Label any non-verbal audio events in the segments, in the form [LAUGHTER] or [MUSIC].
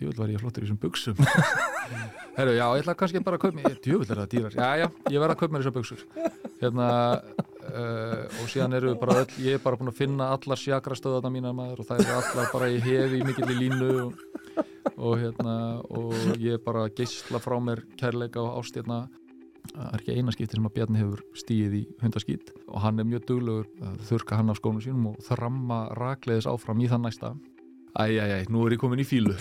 djúvill var ég flottur í þessum buksum [LAUGHS] herru, já, ég ætla kannski bara að kaupa mér djúvill er það dýrar, já, já, ég verð að kaupa mér þessar buksur hérna uh, og síðan eru bara öll, ég er bara búin að finna allar sjakrastöðana mína maður og það eru allar bara í hefi mikill í línu og, og hérna og ég er bara að geysla frá mér kærleika og ástjarna það er ekki eina skipti sem að Bjarni hefur stíð í hundaskýt og hann er mjög duglegur þurka hann af skónu sínum og þramma rakleiðis áfram í þann næsta Æjæjæj, nú er ég komin í fílu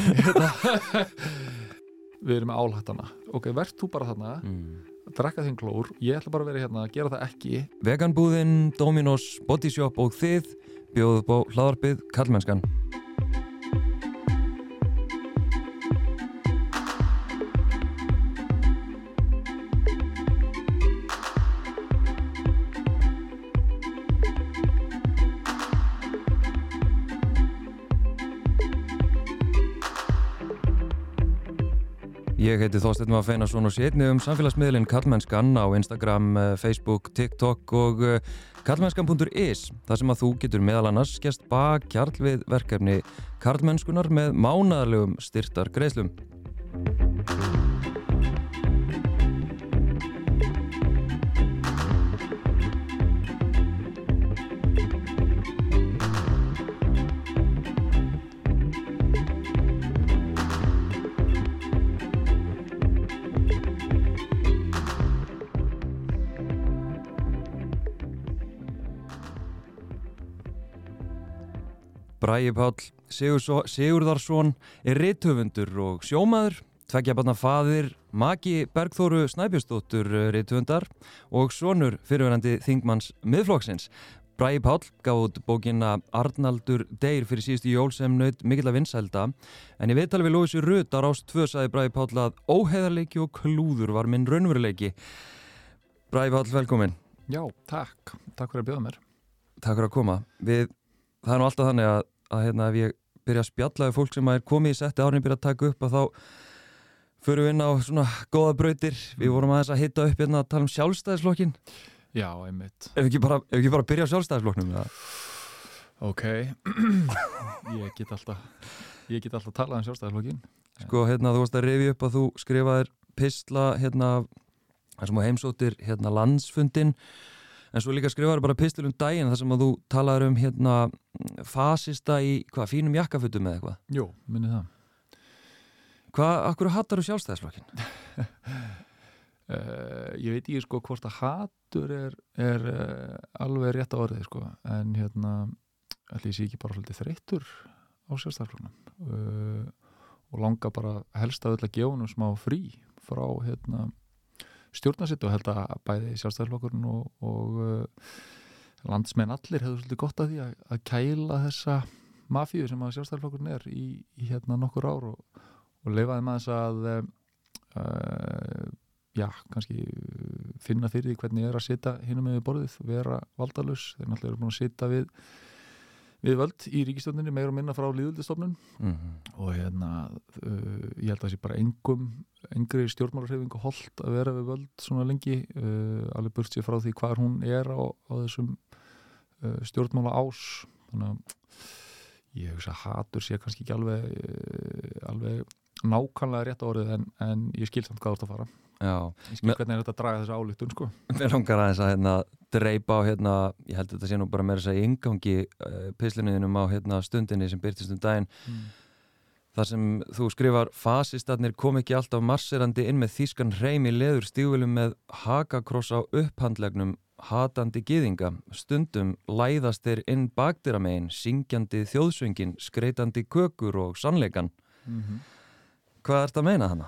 [LAUGHS] Við erum með álhættana Ok, verð þú bara þarna mm. drekka þinn klór, ég ætla bara að vera hérna að gera það ekki. Veganbúðin, Dominos, Bodyshop og þið bjóðu bó hlaðarpið Kallmennskan Ég heiti Þorsteinn Maður Feinarsson og sé einni um samfélagsmiðlinn Kallmennskan á Instagram, eh, Facebook, TikTok og eh, kallmennskan.is þar sem að þú getur meðal annars skjast bakkjarl við verkefni Kallmennskunar með mánaðarlegum styrtar greiðslum. Bræi Sigurso- Sigurðarsson er rithöfundur og sjómaður, tveggja barna faðir, maki Bergþóru Snæbjörnsdóttur rithöfundar og sonur fyrirverandi þingmanns miðflokksins. Bræi Páll gaf út bókina Arnaldur Deyr fyrir síðustu jól sem naut mikill að vinsælda en í viðtali við Lóðisur Rut á Rást 2 sagði Bræi Páll að óheðarleiki og klúður var minn raunveruleiki. Bræi Páll, velkomin. Já, takk, takk fyrir að bjóða mér Takk fyrir að koma. Við, það er nú alltaf þannig að, að hérna, ef ég byrja að spjalla við fólk sem er komið í setti árin byrja að taka upp að þá förum við inn á svona góða brautir. Við vorum aðeins að hitta upp hérna að tala um sjálfstæðisflokkin. Já, einmitt Ef ekki bara, ef ekki bara byrja á sjálfstæðisflokknum. eða? Ok, [CLEARS THROAT] ég get alltaf ég get alltaf talað um sjálfstæðarflokkin Sko, hérna, þú varst að rifja upp að þú skrifaðir pistla hérna, sem þú heimsóttir hérna landsfundin en svo líka skrifaður bara pistil um daginn þar sem að þú talaður um hérna fasista í hvað, fínum jakkafutum eða eitthvað. Jú, minni það Hvað, akkur hattar þú sjálfstæðisflokkin? uh, [LAUGHS] Ég veit ekki sko hvort að hatur er, er uh, alveg rétt á orðið sko en hérna ætli ég sé ekki bara svolítið þreyttur á sjálfstæðarflokknum uh, og langa bara helst að öll að gefa honum smá frí frá hérna stjórnarsitt og held að bæði sjálfstæðarflokkurinn og, og uh, landsmenn allir hefur svolítið gott að því að, að kæla þessa mafíu sem að sjálfstæðarflokkurinn er í, í hérna nokkur ár og, og leifaði maður þess að uh, já, kannski finna fyrir því hvernig er að sitja hinum með borðið, vera valdalus þeir náttúrulega eru búin að sitja við við völd í ríkistjóninni meira og minna frá líðildistofnun Mm -hmm. og hérna uh, ég held að það sé bara engum engri stjórnmálarhefingu holdt að vera við völd svona lengi. Uh, alveg burt sér frá því hvar hún er á, á þessum uh, stjórnmála ás þannig að ég hugsa hatur sé kannski ekki alveg uh, alveg nákvæmlega rétt á orðið en, en ég skil samt hvað þú ert að fara ég skil hvernig er þetta að draga þessu álítun sko mér langar aðeins að hérna, dreipa á hérna, ég held að þetta sé nú bara meira þess að yngangi uh, pislinuðinum á hérna, stundinni sem byrtist um daginn mm. þar sem þú skrifar fasistarnir kom ekki alltaf marserandi inn með þýskan hreim í leður stígulum með hakakross á upphandlegnum hatandi gyðinga stundum læðast þeir inn bakdyramegin syngjandi þjóðsöngin skreitandi kökur og sannleikan Mm -hmm. hvað ert að meina hana?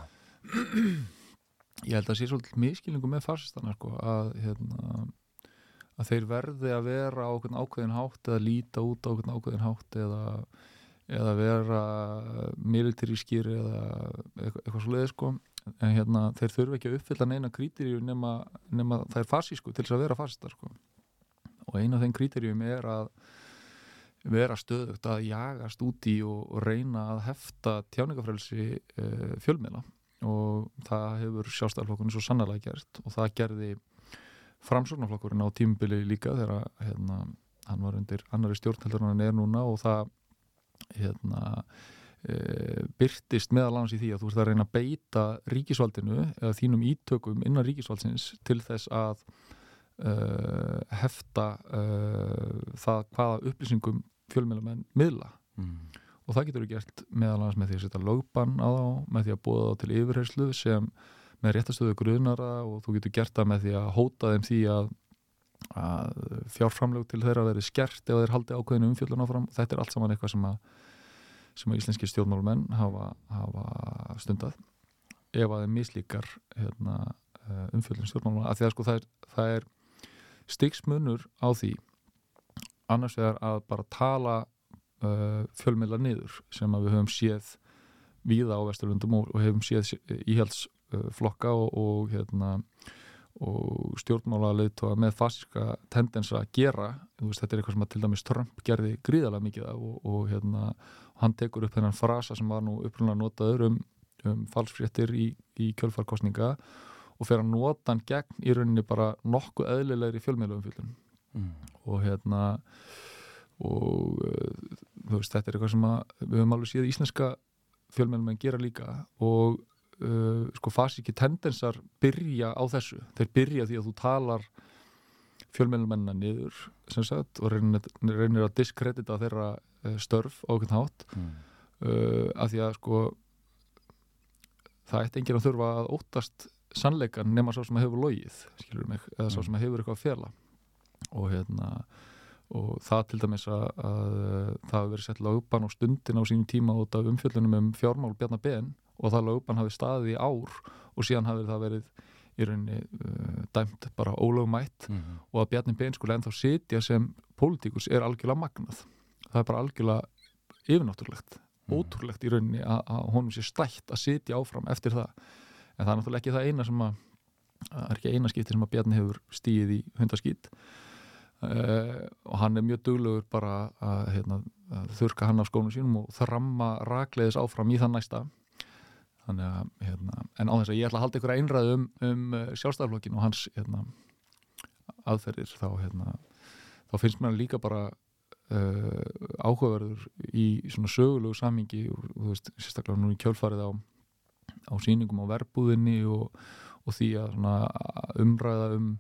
Ég held að sé svolítið miskilningu með farsistana sko, að, hérna, að þeir verði að vera á ákveðin hátt eða líta út á ákveðin hátt eða, eða vera militarískir eða eitthvað, svo leiði sko. en hérna, þeir þurfa ekki að uppfylla neina krítiríu nema, nema það er fasísku til þess að vera fasistar sko. og eina af þeim krítiríum er að vera stöðugt að jagast úti og, og reyna að hefta tjáningafrelsi uh, fjölmiðla og það hefur sjálfstæðarflokkurinn svo sannarlega gert og það gerði framsóknarflokkurinn á tímubili líka þegar hérna, hann var undir annari stjórn heldur en hann er núna og það hérna, e, byrtist meðal annars í því að þú ert að reyna að beita ríkisvaldinu eða þínum ítökum innan ríkisvaldsins til þess að uh, hefta uh, það hvaða upplýsingum fjölmjölamenn miðla mm. Og það getur við gert meðal annars með því að setja lögbann á þá með því að búa þá til yfirherslu sem með réttastöðu gruðnara og þú getur gert það með því að hóta þeim því að, að fjárframlög til þeirra verið skert ef þeir haldi ákveðinu umfjöldun áfram. Þetta er allt saman eitthvað sem að sem að íslenski stjórnmálumenn hafa, hafa stundað. Ef að þeim mislíkar hérna, eh, umfjöldun stjórnmálumenn að því að sko það er, það er styggsmunur á því. Annars vegar að bara tala uh, fjölmiðla niður sem við höfum séð víða á Vesturlundum og, og hefum séð íhaldsflokka og, og hérna og stjórnmála leiðtóa með fasíska tendensa að gera veist, þetta er eitthvað sem að til dæmis Trump gerði gríðarlega mikið af og, og hérna, hann tekur upp þennan frasa sem var nú upprunlega notaður um, um falsfréttir í, í kjölfarkostninga og fer að nota hann gegn í rauninni bara nokkuð eðlilegri fjölmiðlum mm. og hérna og uh, veist, þetta er eitthvað sem að, við höfum alveg síðan íslenska fjölmiðlum en gera líka og uh, sko fasíki tendensar byrja á þessu þeir byrja því að þú talar fjölmjölumennina niður sagt, og reynir, reynir að diskredita þeirra uh, störf á okkur nátt mm. uh, af því að sko það eitt enginn að þurfa að óttast sannleikan nema svo sem að hefur logið mig, eða svo mm. sem að hefur eitthvað að fjalla og hérna og það til dæmis að, að það hefur verið sett lögban á stundin á sínum tíma út af umfjöldunum um fjármál Bjarnar Ben og það lögban hafi staðið í ár og síðan hafi það verið í rauninni uh, dæmt bara ólögumætt mm -hmm. og að Bjarni Bein skulle ennþá sitja sem pólitíkus er algjörlega magnað það er bara algjörlega yfirnáttúrulegt, mm -hmm. ótrúlegt í rauninni að, að honum sé stætt að sitja áfram eftir það en það er náttúrulega ekki það eina sem að það er ekki eina skipti sem að Bjarni hefur stíið í hundaskýtt uh, og hann er mjög duglegur bara að, hérna, að þurka hann af skónum sínum og þramma rakleiðis áfram í þann næsta. Þannig að, hérna, en á þess að ég ætla að halda ykkur að einræðu um, um uh, sjálfstæðarflokkin og hans hérna, aðferðir þá, hérna, þá finnst mér líka bara uh, áhugaverður í svona sögulegu samingi og þú veist, sérstaklega nú í kjölfarið á, á síningum á verbúðinni og, og því að umræða um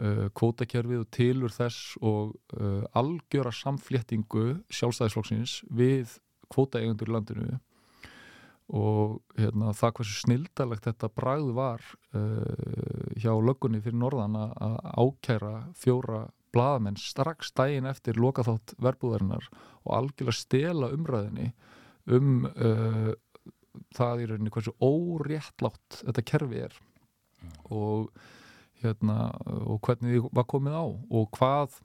uh, kvótakerfið og tilur þess og uh, algjöra samfléttingu sjálfstæðisflokksins við kvótaeigundur í landinu og hérna, það hversu snildalegt þetta bragð var uh, hjá löggunni fyrir norðan að ákæra fjóra bladamenn strax dægin eftir lokaþátt verbúðarinnar og algjörlega stela umræðinni um uh, það í rauninni hversu óréttlátt þetta kerfi er mm. og, hérna, og hvernig því var komið á og hvað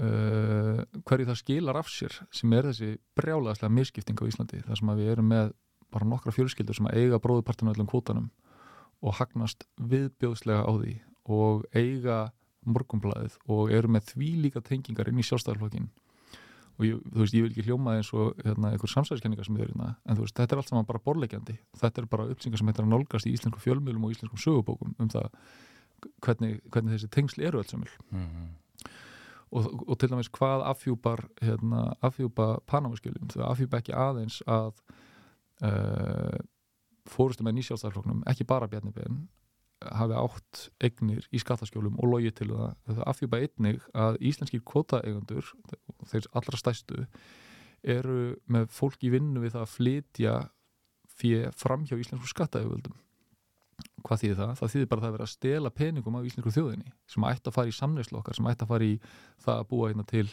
Uh, hverju það skilar af sér sem er þessi brjálaðslega misskipting á Íslandi þar sem við erum með bara nokkra fjölskyldur sem eiga bróðupartinu öllum kvotanum og hagnast viðbjóðslega á því og eiga morgumblaðið og eru með því líka tengingar inn í sjálfstæðarflokkin og ég, þú veist, ég vil ekki hljóma eins og hérna, einhver samsæðiskenningar sem við erum það en þú veist, þetta er allt saman bara borlegjandi þetta er bara uppsingar sem heitir að nálgast í íslensku fjölmjölum og íslenskum sögubókum um það hvernig, hvernig þessi tengsl eru alls samil mm -hmm og, og til dæmis hvað afhjúpar hérna, afhjúpa Panamaskjölinn þau afhjúpa ekki aðeins að uh, eh, fórustum með nýsjálfstæðarfloknum, ekki bara Bjarni Ben hafi átt eignir í skattaskjólum og logið til það, þau afhjúpa einnig að íslenskir kvotaeigundur þeir allra stæstu eru með fólk í vinnu við það að flytja fyrir fram hjá íslensku skattaauðvöldum hvað þýðir það? Það þýðir bara að það verið að stela peningum af íslensku þjóðinni sem ætti að fara í samneyslu okkar, sem ætti að fara í það að búa hérna til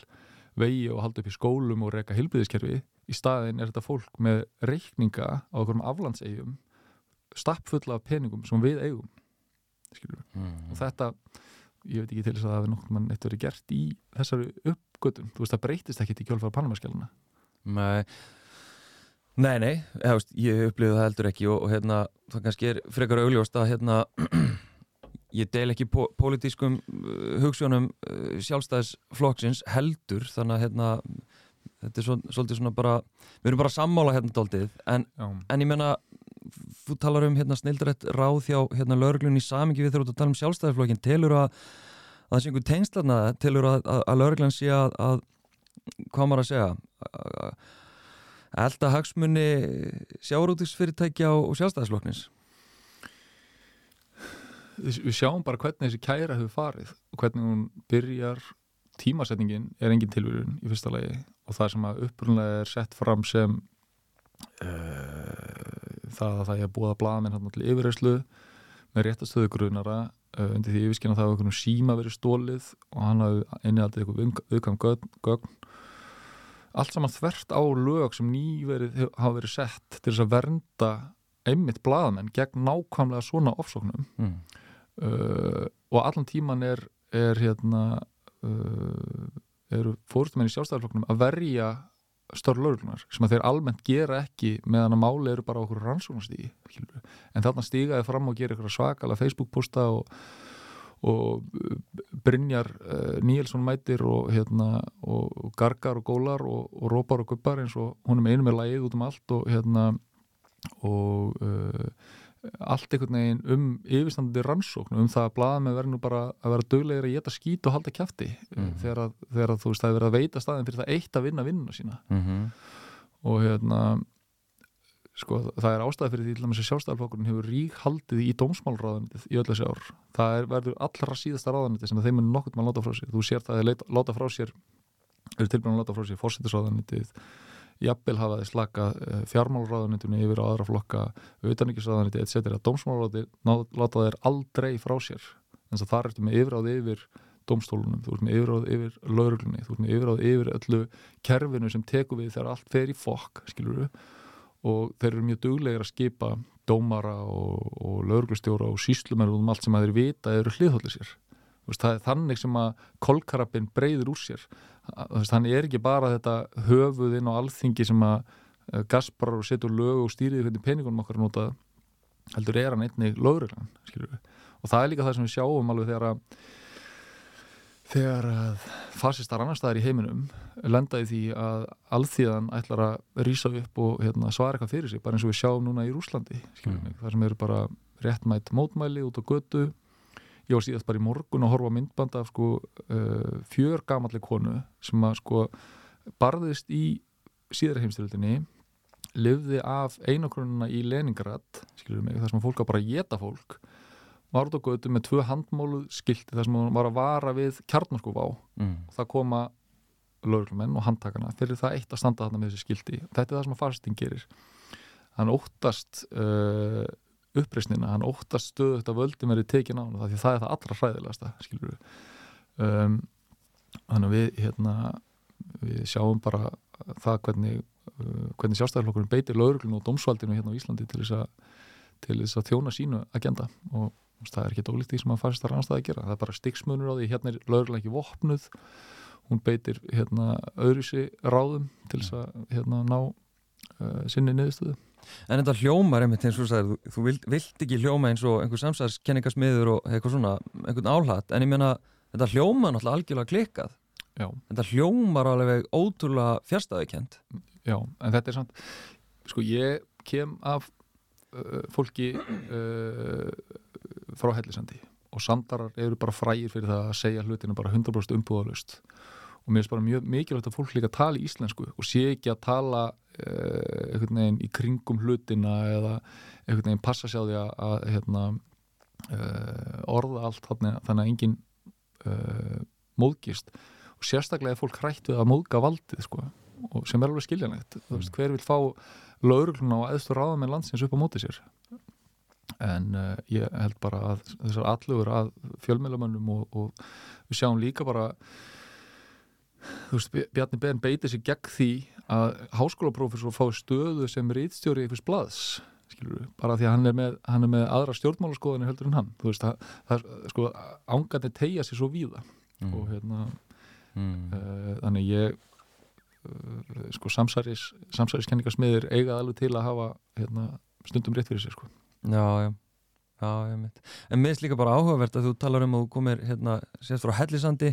vegi og halda upp í skólum og reyka hilbriðiskerfi í staðin er þetta fólk með reikninga á okkur um aflandsegjum stappfulla af peningum sem við eigum mm. og þetta ég veit ekki til þess að það hefur nokkur mann eitt verið gert í þessari uppgötum þú veist það breytist ekki til kjálfara Panamaskjáluna Nei. Nei, nei, hefst, ég upplifði það heldur ekki og, og hérna, það kannski er frekar augljóst að hérna, [CLEARS THROAT] ég deil ekki po pólitískum uh, hugsunum uh, sjálfstæðisflokksins heldur, þannig að hérna, þetta er svo, svolítið svona bara, við erum bara að sammála hérna doldið, en, en ég menna, þú talar um hérna snildrætt ráð hjá hérna lauruglunni í samingi við þurfum að tala um sjálfstæðisflokkin, telur að, að það sé einhvern tengslarna, telur að, að, að lauruglun sé að, hvað maður að segja, að elda hagsmunni sjárótisfyrirtækja og sjálfstæðisfloknins við sjáum bara hvernig þessi kæra hefur farið og hvernig hún byrjar. Tímasetningin er engin tilvíðun í fyrsta lagi og það sem að upprunlega er sett fram sem það að það er búið að blaða minn hann til yfirreyslu með réttastöðu grunara uh, undir því yfirskina það hafa einhvern síma verið stólið og hann hafi innihaldið eitthvað viðkvæm gögn allt saman þvert á lög sem nýverið hafa verið sett til þess að vernda einmitt blaðamenn gegn nákvæmlega svona ofsóknum. Mm. Uh, og allan tíman er, er hérna uh, eru fórstumenn í sjálfstæðarflokknum að verja störl lögurlunar sem að þeir almennt gera ekki meðan að máli eru bara okkur rannsóknastígi en þarna stígaði fram og gera svakala Facebook posta og, og Brynjar uh, Níelsson mætir og, hérna, og gargar og gólar og, og rópar og guppar eins og hún er með einu með lægið út um allt og hérna og uh, allt einhvern veginn um yfirstandandi rannsókn um það að blaða með verðinu bara að vera döglegir að geta skít og halda kæfti mm. þegar, að, þegar að þú veist það er verið að veita staðin fyrir það eitt að vinna vinnuna sína mm -hmm. og hérna sko það er ástæði fyrir því til að sjálfstæðarflokkurinn hefur rík haldið í dómsmálráðanitið í öll þessi ár það er, verður allra síðasta ráðanitið sem þeim er nokkurt að láta frá sér þú sér það að þeir láta frá sér eru tilbúin að láta frá sér fórsettisráðanitið jafnvel hafa þeir slaka eh, fjármálráðunitunni yfir á aðra flokka auðanikisráðuniti etc. Dómsmálráði láta þeir aldrei frá sér. En þar ertu með yfiráð yfir domstólunum, þú ert með yfiráð yfir lauruglunni, þú ert með yfiráð yfir öllu kerfinu sem teku við þegar allt fer í fokk, skilur við og þeir eru mjög duglegir að skipa dómara og, og lauruglustjóra og síslumenn um allt sem að þeir vita eru hliðhóllir sér það er þannig sem að kolkarabin breyður úr sér. Þannig er ekki bara þetta höfuðinn og alþingi sem að eh, gaspar og setur lög og stýrið hvernig peningunum okkar nota heldur er hann einnig lögurinn og það er líka það sem við sjáum alveg þegar að þegar að fasistar annar staðar í heiminum lendaði því að alþíðan ætlar að rýsa upp og hérna, svara eitthvað fyrir sig, bara eins og við sjáum núna í Rúslandi mm. þar sem eru bara réttmætt mótmæli út á götu ég var síðast bara í morgun að horfa myndband af sko uh, fjör gamalli konu sem að sko barðist í síðara heimstyrildinni livði af einokrununa í Leningrad mig, þar sem fólk að bara geta fólk var út á götu með tvö handmóluð skilti þar sem var að vara við kjarnarskúf á mm. og það koma löglumenn og handtakana fyrir það eitt að standa þarna með þessi skilti. Þetta er það sem að farsting gerir. Hann óttast uh, uppreysnina, hann óttast stöðu þetta völdum er í tekin á hann því það er það allra hræðilegasta skilur við um, þannig að við hérna, við sjáum bara það hvernig, uh, hvernig sjálfstæðarflokkurinn beitir lauruglun og domsvaldinu hérna á Íslandi til þess að, til þess að þjóna sínu agenda. Og það er ekki ólíkt því sem að færst að rannstæði að gera. Það er bara stiksmunur á því, hérna er lauruglan ekki vopnuð. Hún beitir hérna öðruðsi ráðum til þess að hérna ná uh, sinni niðurstöðu En þetta hljómar einmitt eins og þú, þú vilt, vilt ekki hljóma eins og einhver samsæðskenningasmiður og eitthvað svona, einhvern áhlat, en ég meina þetta hljómar náttúrulega algjörlega klikkað. Já. Þetta hljómar alveg ótrúlega fjärstaðikent. Já, en þetta er samt, sko ég kem af uh, fólki uh, frá hellisandi og samdarar eru bara frægir fyrir það að segja hlutinu bara 100% umbúðalust og mér finnst bara mjög mikilvægt að fólk líka tala í íslensku og sé ekki að tala uh, einhvern veginn í kringum hlutina eða einhvern veginn passa sér á því að, að hérna, uh, orða allt þannig, að enginn uh, móðgist. Og sérstaklega er fólk hrætt við að móðga valdið sko, sem er alveg skiljanlegt. Mm. hver vil fá laurugluna og eðstur ráða með landsins upp á mótið sér? En ég held bara að þessar allugur að fjölmjölamönnum og, og við sjáum líka bara þú veist, Bjarni Ben beitir sér gegn því að háskólaprófessor fái stöðu sem rítstjóri í fyrst blaðs skilur bara því að hann er með, hann er með aðra stjórnmálaskoðinu heldur en hann þú veist, það, það sko, ángandi tegja sér svo víða mm. og hérna mm. uh, þannig ég uh, sko samsæris samsæriskenningarsmiðir eigað alveg til að hafa hérna, stundum rétt fyrir sér sko Já, já Já, ég mynd. En mér finnst líka bara áhugavert að þú talar um að þú komir hérna sérst frá Hellisandi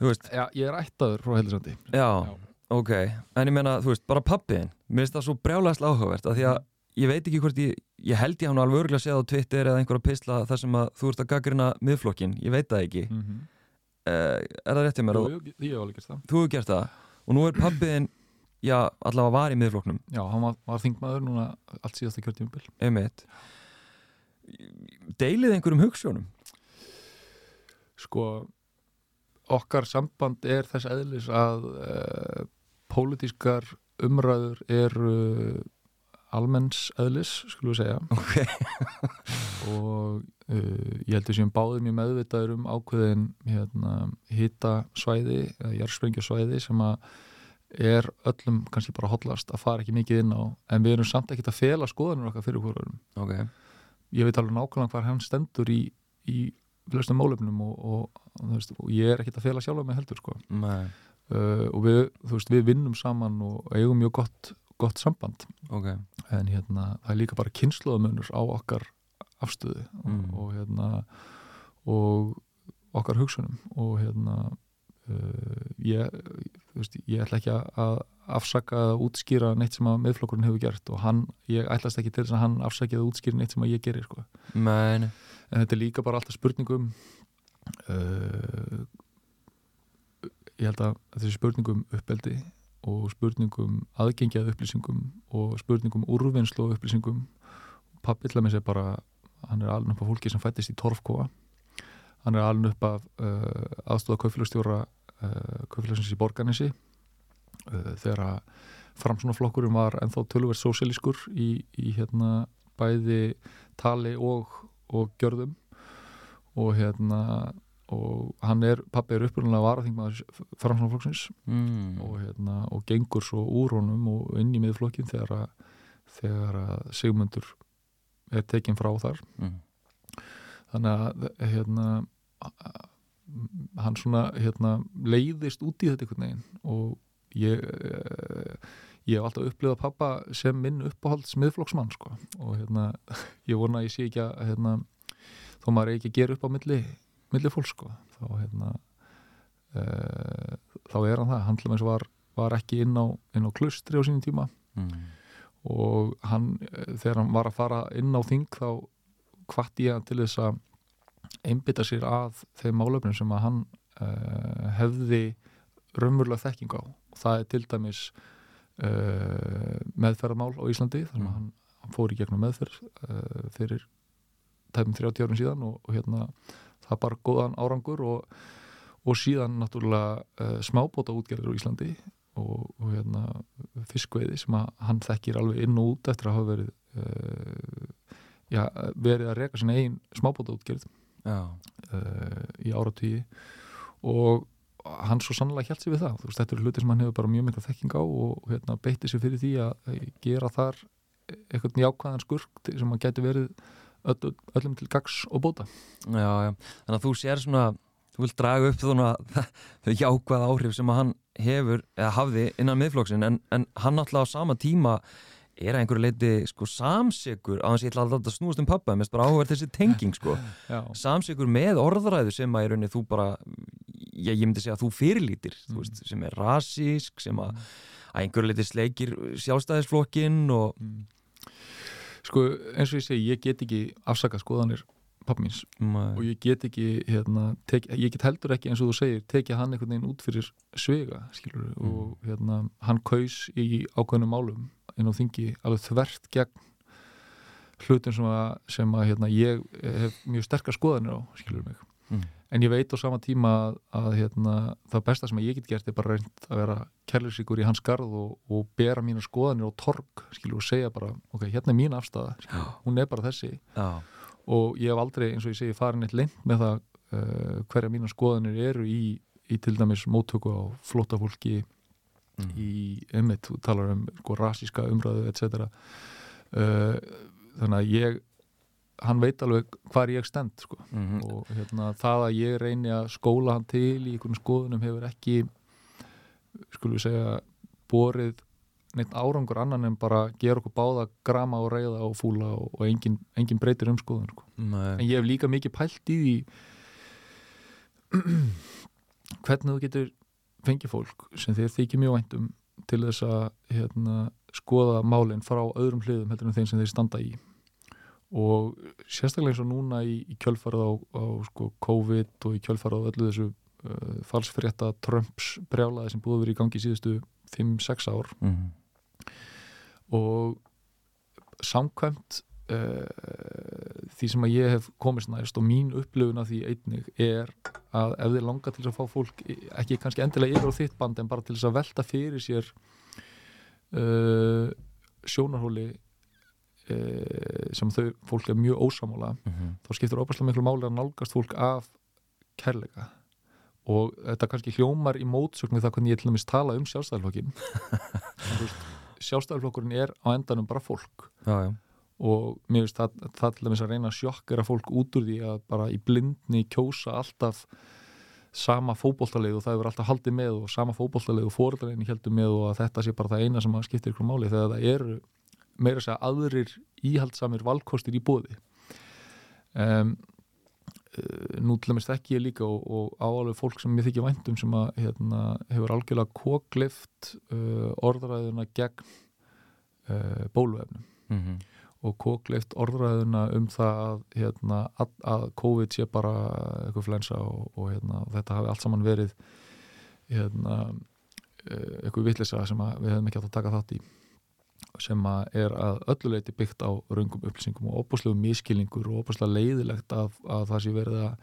Já, ég er ættaður frá Heldursandi Já, Já, ok, en ég menna, þú veist, bara pappiðin mér finnst það svo brjálægast áhugavert að því að mm. ég veit ekki hvort ég, ég held ég hann alveg örgulega að segja á Twitter eða einhverja pisla þar sem að þú ert að gaggrina miðflokkin, ég veit það ekki. Mm -hmm. uh, Er það réttið mér? Jú, jú, ég hef alveg gert það. Þú hefur gert það? Og nú er pappiðin já, allavega var í miðfloknum Já, hann var, var þingmaður núna allt síðasta kjörtímabil einmitt deilið einhverjum hugssjónum Sko okkar samband er þess eðlis að uh, pólitískar umræður eru almenns eðlis, skulum við segja. Ok, [LAUGHS] og uh, ég heldur sem báðum ég meðvitaður um ákveðin hérna, hita svæði eða jarðsprengjasvæði sem að er öllum kannski bara hotlast að fara ekki mikið inn á. En við erum samt ekkert að fela skoðanur okkar fyrir hverjum ok. Ég veit alveg nákvæmlega hvað hann stendur í, í flestum málefnum og, og, veist, og ég er ekkert að fela sjálfa mig heldur sko. Uh, og við, veist, við vinnum saman og eigum mjög gott, gott samband ok en hérna, það er líka bara kynnslóðamönur á okkar afstöðu Mm. og, og hérna og okkar hugsunum og hérna uh, ég, veist, ég ætla ekki að afsaka eða útskýra neitt sem að meðflokkurinn hefur gert og hann, ég ætlast ekki til þess að hann afsaki eða útskýra neitt sem að ég gerir sko. Nei, en þetta er líka bara alltaf spurningum uh, ég held að þessi spurningum uppeldi og spurningum aðgengjað upplýsingum og spurningum úrvinnslu og upplýsingum. Pappi til að með sér bara hann er alveg upp af fólki sem fættist í Torfkóa hann er alveg upp af uh, aðstóða kaufélagstjóra uh, kaufélagsins í Borganissi uh, þegar að framsunaflokkurum var ennþá tölverð sósílískur í, í hérna bæði tali og, og gjörðum og hérna og hann er, pappi er upprunalega varaþingmaður framsunaflokksins mm. og, hérna, og gengur svo úr honum og inn í miðflokkin þegar að, þegar að Sigmundur er tekinn frá þar mm. þannig að hérna hann svona hérna, leiðist út í þetta einhvern veginn og ég ég hef alltaf upplifað pappa sem minn uppáhalds miðflokksmann sko. og hérna, [LAUGHS] ég vona að ég sé ekki að hérna, þó maður ekki að gera upp á milli, milli fólk sko. þá hérna e, þá er hann það og var, var ekki inn á, inn á klustri á sínum tíma Mm. og hann, eh, þegar hann var að fara inn á þing þá hvart ég til þess að einbytta sér að þeim málefnum sem að hann uh, hefði raunverulega þekking á og það er til dæmis uh, meðferðarmál á Íslandi þar sem Mm. hann, hann fór í gegnum meðferð uh, fyrir tæmum 30 árum síðan og, og hérna það bara góðan árangur og, og síðan náttúrulega uh, smábóta útgerðir á Íslandi og, og hérna fiskveiði sem að hann þekkir alveg inn og út eftir að hafa verið já, verið að reka sinna eigin smábóta útgerð Já, í áratvíi og hann svo sannlega hjælt sér við það, veist, þetta eru hluti sem hann hefur bara mjög mikla þekking á og hérna, beitti sér fyrir því að gera þar eitthvað jákvæðan skurk til- sem að gæti verið öll, öllum til gags og bóta. Já, já. Þannig að þú sér svona Þú vilt draga upp svona [LAUGHS] þau jákvæð áhrif sem hann hefur eða hafði innan miðflokksinn en, en hann alltaf á sama tíma er að einhverju leiti sko samsikur á að ég ætla alltaf að snúast um pappa mest bara áhverð þessi tenging sko. Já, samsikur með orðræðu sem að í rauninni þú bara ég, ég myndi segja að þú fyrirlítir þú Mm. veist, sem er rasísk sem að að einhverju leiti sleikir sjálfstæðisflokkin og mm. Sko, eins og ég segi, ég get ekki afsaka skoðanir pappa míns og ég get ekki hérna, tek, ég get heldur ekki eins og þú segir tekið hann einhvern veginn út fyrir svega skilur, Mm. og hérna, hann kaus í ákveðnum málum inn á þingi alveg þvert gegn hlutum sem að, sem að hérna, ég hef mjög sterkar skoðanir á skilur mig Mm. En ég veit á sama tíma að, að hérna, það besta sem ég get gert er bara reynd að vera kærleysíkur í hans garð og, og bera mína skoðanir á torg skilur og segja bara, ok, hérna er mín afstæða skilur, hún er bara þessi. Já, og ég hef aldrei, eins og ég segi, farin eitt lengt með það uh, hverja mína skoðanir eru í, í til dæmis móttöku á flótafólki mm. í, einmitt, þú talar um sko, rasíska umræðu, etc uh, þannig að ég hann veit alveg hvar ég stend sko. mm og hérna, það að ég reyni að skóla hann til í einhvern skoðunum hefur ekki skulum við segja borið neitt árangur annan en bara gera okkur báða grama og reyða og fúla og, og engin, engin breytir um skoðun sko. en ég hef líka mikið pælt í því [CLEARS THROAT] hvernig þú getur fengið fólk sem þér þykir mjög væntum til þess að hérna, skoða málinn frá öðrum hliðum heldur en þeim sem þeir standa í og sérstaklega eins og núna í, í kjölfarið á, á sko, COVID og í kjölfarið á öllu þessu uh, falsfrétta Trumps brjálaði sem búið verið í gangi í síðustu 5-6 ár mm. og samkvæmt uh, því sem að ég hef komist næst og mín upplöfun af því einnig er að ef þið langar til að fá fólk ekki kannski endilega yfir á þitt band en bara til þess að velta fyrir sér uh, sjónarhóli sem þau fólk er mjög ósamála Mm. þá skiptir óbærslega miklu máli að nálgast fólk af kærleika. Og þetta kannski hljómar í mótsögn við það hvernig ég til dæmis tala um sjálfstæðalflokkin [LAUGHS] sjálfstæðalflokkurinn er á endanum bara fólk. Já, já. Og mér finnst það, það til dæmis að reyna að sjokkera fólk út úr því að bara í blindni kjósa alltaf sama fótboltalið og það hefur alltaf haldið með og sama fótboltalið og fóröldarinn heldur með og að þetta sé bara það eina sem skiptir ykkur máli þegar það eru meira að segja aðrir íhaldsamir valkostir í bóði um, nú til dæmis þekki ég líka og, og áalveg fólk sem ég þykja væntum sem að hérna, hefur algjörlega kóklift uh, orðræðuna gegn uh, bóluefnum. Mm og kókleift orðræðuna um það að, hérna, að, að COVID sé bara eitthvað flensa og, og, hérna, og þetta hafi allt saman verið hérna, eh, eitthvað vitlisa sem við hefum ekki átt að taka þátt í sem að er að ölluleiti byggt á raungum upplýsingum og opaslega miskilningur og opaslega leiðilegt að, að það sé verið að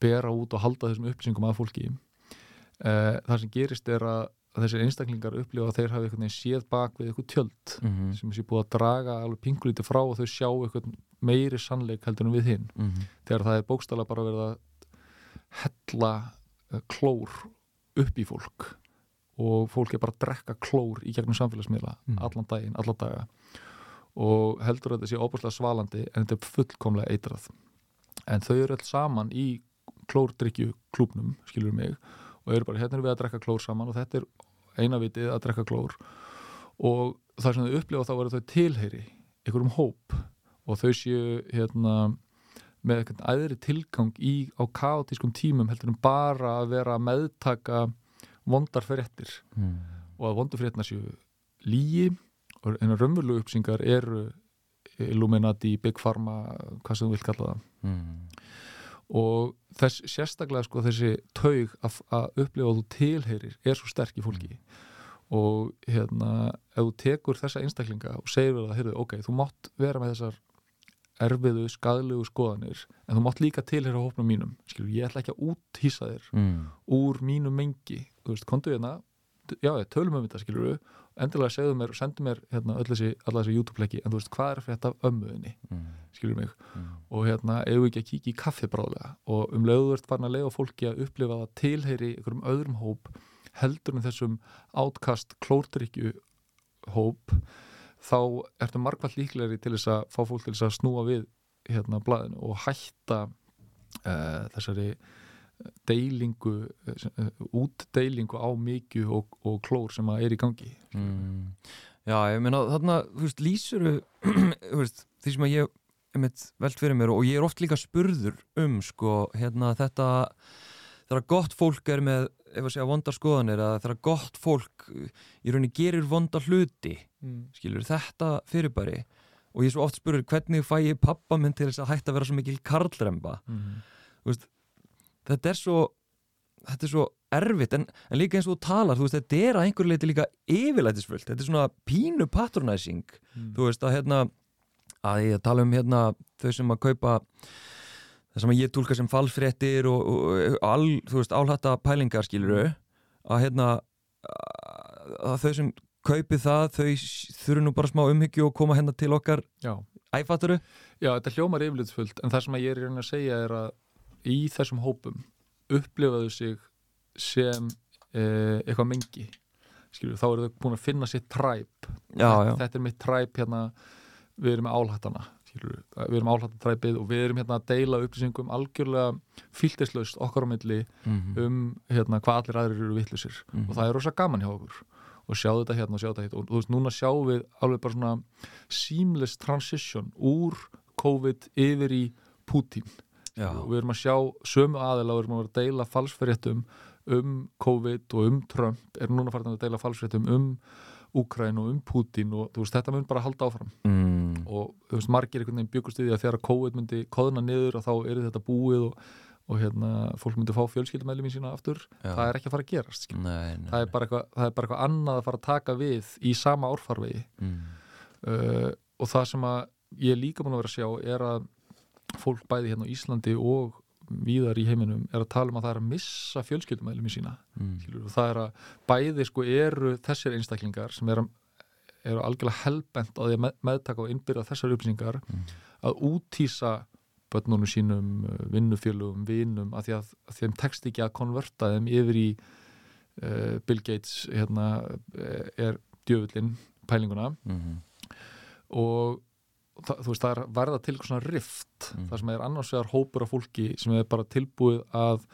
bera út og halda þessum upplýsingum að fólki eh, það sem gerist er að, þessir einstaklingar upplifa að þeir hafi veginn séð bak við eitthvað tjöld -hmm. sem sé búið að draga alveg pingulítið frá og þau sjá eitthvað meiri sannleik heldur en við hinn Mhm. þegar það er bókstala bara verið að hella eh, klór upp í fólk og fólk er bara að drekka klór í gegnum samfélagsmiðla Mm. allan daginn, allan daga. Og heldur að þetta sé óbúslega svalandi en þetta er fullkomlega eitrað. En þau eru alls saman í klórdrykkju klúbnum, skilur mig og eru bara, hérna erum við að drekka klór saman og þetta er eina vitið að drekka klór. Og það sem þau upplifa þá er að þau tilheyri einhverjum hóp og þau séu hérna með eitthvað æðri tilgang í á kaotískum tímum heldur en bara að vera að meðtaka vondar fréttir Mm. og að vondu fréttina séu lígi og einu raunverulegu uppsingar eru Illuminati, Big Pharma hvað sem þú vilt kalla það Mm. og þess sérstaklega sko þessi taug að, að upplifa að þú tilheyrir er svo sterk í fólki og hérna ef þú tekur þessa einstaklinga og segir við það, heyrðu, ok, þú mátt vera með þessar erfiðu, skadlegu skoðanir en þú mátt líka tilheyra hópnum mínum skilur, ég ætla ekki að úthýsa þér Mm. úr mínu mengi, kontu hérna já, tölum um þetta, skilur við endilega segðu mér, sendu mér hérna öll þessi, alla þessi YouTube-leiki, en þú veist, hvað er fyrir þetta ömmuðinni, Mm. skilur mig Mm. og hérna, eigum við ekki að kíkja í kaffi bráðlega og um leiðu ert farin að leiða fólki að upplifa það tilheyri einhverjum öðrum hóp heldur en þessum átkast klórdrykju hóp þá ertu margvælt líklegri til þess að fá fólk til þess að snúa við hérna blaðinu og hætta uh, þessari deilingu uh, útdeilingu á mikju og, og klór sem að er í gangi Mm. Já, ég meina þarna, þú veist, lýsuru [CLEARS THROAT] veist, því sem að ég einmitt velt fyrir mér og ég er oft líka spurður um, sko, hérna þetta þegar gott fólk er með ef að segja vondar skoðanir að þegar gott fólk í rauninni gerir vonda hluti mm. skilur þetta fyrirbæri og ég er svo oft spurður hvernig fæ ég pappa minn til þess að hætta að vera svo mikil karlremba Mm. Þetta er svo þetta er svo erfitt en, en líka eins og þú talar, þú veist, þetta er að einhverju leiti líka yfirlætisfullt, þetta er svona pínu patronizing, Mm. þú veist að hérna, að ég tala um hérna þau sem að kaupa það sem að ég tólka sem falsfréttir og, og, og all, þú veist, álhatta pælingar skiluru, að hérna að þau sem kaupi það, þau þurfu nú bara smá umhyggju og koma hérna til okkar. Já. æfatturu Já, þetta hljómar yfirlitsfullt en það sem að ég er í raunin að segja er að í þessum hópum upplifaðu sig sem eh, eitthvað mengi skilur, þá eru þau búin að finna sitt træp. Þetta er mitt træp hérna við erum álhattana skilur, við erum álhattatræpið og við erum hérna að deila upplýsingum algjörlega fylgtislaust okkar á milli Mhm, um hérna hvað allir aðrir eru vittlusir mhm. og það er rosa gaman hjá okkur og sjá þetta hérna og sjá þetta hérna. Og þú veist, núna sjáum við alveg bara svona seamless transition úr COVID yfir í Putin Já. og við erum að sjá sömu aðeila og við erum að deila falsfréttum um COVID og um Trump er núna farin að deila falsfréttum um Úkræn og um Putin og þú veist, þetta mun bara halda áfram mm. og þú veist, margir einhvern veginn byggust við því að þegar COVID myndi koðna niður og þá er þetta búið og, og hérna, fólk myndi fá fjölskyldumæli mín sína aftur, Já. það er ekki að fara að gerast. Nei, nei, það er bara eitthvað, það er bara eitthvað annað að fara að taka við í sama árfarvegi mm. uh, og það sem að ég líka búin að vera að sjá er að fólk bæði hérna á Íslandi og víðar í heiminum er að tala um að það er að missa fjölskyldumælum í sína Mm. það er að bæði sko eru þessir einstaklingar sem eru, eru algjörlega helbent á því að með, meðtaka og innbyrða þessar upplýsingar Mm. að útýsa börnunum sínum, vinnufélugum, vinum, að því að, að þeim tekst ekki að konverta þeim yfir í uh, Bill Gates hérna, eh, er djöfullin pælinguna Mm. og það, þú veist, það er verða til svona rift, Mm. þar sem er annars vegar hópur af fólki sem er bara tilbúið að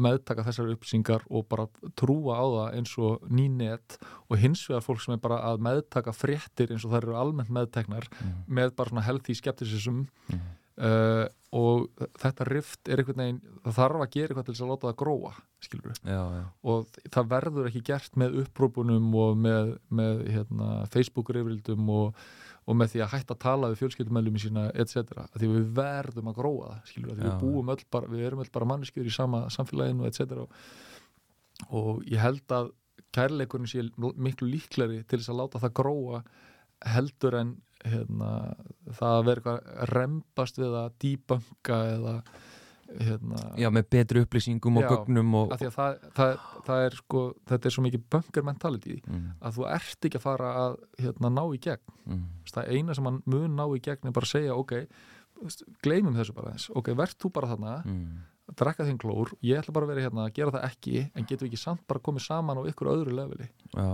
meðtaka þessar upplýsingar og bara trúa á það eins og nýnet og hins vegar fólk sem er bara að meðtaka fréttir eins og það eru almennt meðteknar Mm. með bara svona healthy skepticism Mm. uh, og þetta rift er einhvern veginn, það þarf að gera eitthvað til þess að láta það gróa, skilur við Já, já, og það verður ekki gert með upprópunum og með, með hérna, Facebook-rifrildum og, og með því að hætta að tala við fjölskyldumælum í sína etc. Því við verðum að gróa það skilur, því Já. við búum öll bara, við erum öll bara manneskjur í sama samfélaginu etc. Og, ég held að kærleikurinn sé miklu líklari til þess að láta það gróa heldur en hérna, það að vera eitthvað að rembast við að dýbanka eða hérna, já, með betri upplýsingum og Já, gögnum og, því að það, það, það er sko, þetta er svo mikið bunker mentality mm. að þú ert ekki að fara að hérna, ná í gegn Mm. það eina sem hann mun ná í gegn er bara að segja ok, gleymum þessu bara þess ok, verð þú bara þarna, Mm. drekka þinn klór ég ætla bara að vera hérna að gera það ekki en getum við ekki samt bara komið saman á ykkur öðru leveli Já?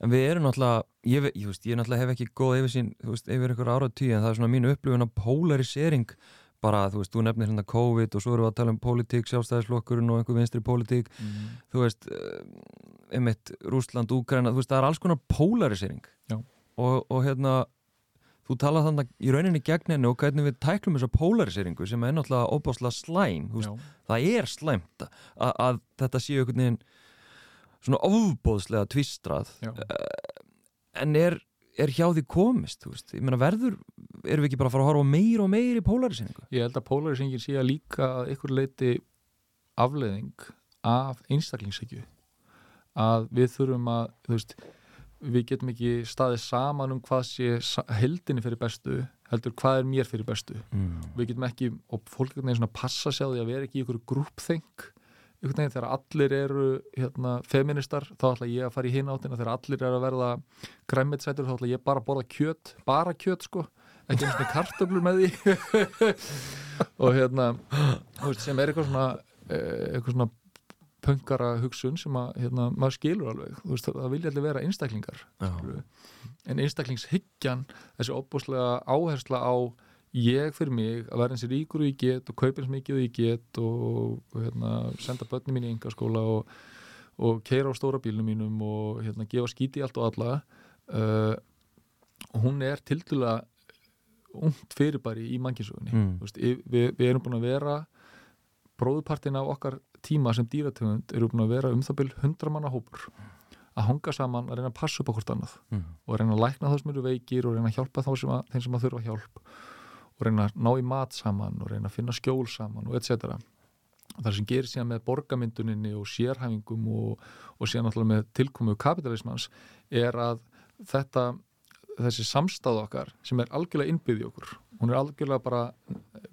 En við erum náttúrulega, ég, ég, veist, ég náttúrulega hef ekki góð yfir sín, yfir ykkur ára tíu en það er svona mínu upplifun af polarisering bara, þú veist, þú nefnir hérna COVID og svo erum við að tala um pólitík, sjálfstæðisflokkurinn og einhver vinstri pólitík, mm. þú veist uh, einmitt Rúsland, Úkraina, þú veist, það er alls konar polarisering. Og, og hérna þú talað þannig í rauninni gegn henni og hvernig við tæklum þessa polariseringu sem er náttúrulega óbáslega slæm, veist, það er slæmt að, að þetta séu einhvern veginn svona ofbóðslega tvistrað Já. en er, er hjá því komist þú veist, ég meina verður erum við ekki bara að fara að horfa meir og meir í polariseringu ég held að polarisingin sé að líka að ykkur leiti afleðing af einstaklingshyggju. Að við þurfum að þú veist, við getum ekki staðið saman um hvað sé heldinni fyrir bestu heldur hvað er mér fyrir bestu. Mm. við getum ekki, og fólk einhvern veginn svona passa sig á því að vera ekki í ykkur grúpþeng einhvern veginn þegar allir eru hérna, feministar, þá ætla ég að fara í hinn áttina. Þegar allir eru að verða græmmitsætur, þá ætla ég bara að borða kjöt bara kjöt sko, ekki eins og kartöflur með því. [LAUGHS] Og hérna veist, sem er eitthvað svona eh, eitthvað svona pöngara hugsun sem að hérna, maður skilur alveg. Veist, það vilja allir vera einstaklingar en einstaklingshyggjan þessi opbúslega áhersla á ég fyrir mig að vera eins ríkur og ég get og kaupa eins mikið og ég get og, og hérna, senda börnum mín í engaskóla og, og keira á stóra bílnum mínum og hérna, gefa skíti allt og alla uh, og hún er tildulega ungt fyrirbæri í mannkísugunni Mm. Við, við erum búin að vera bróðupartin af okkar tíma sem dýrategund eru búin að vera um það byrj hundra manna hópur að hanga saman að reyna að passa upp á hvort annað Mm. og reyna að lækna þá sem eru veikir og reyna að hjálpa þá sem að, þeim sem að þurfa hjálp og reyna að ná í mat saman og reyna að finna skjól saman og etc. Það sem gerir síðan með borgamynduninni og sérhæfingum og, og síðan náttúrulega með tilkomu kapitalismans er að þetta þessi samstað okkar sem er algjörlega innbyggð í okkur hún er algjörlega bara,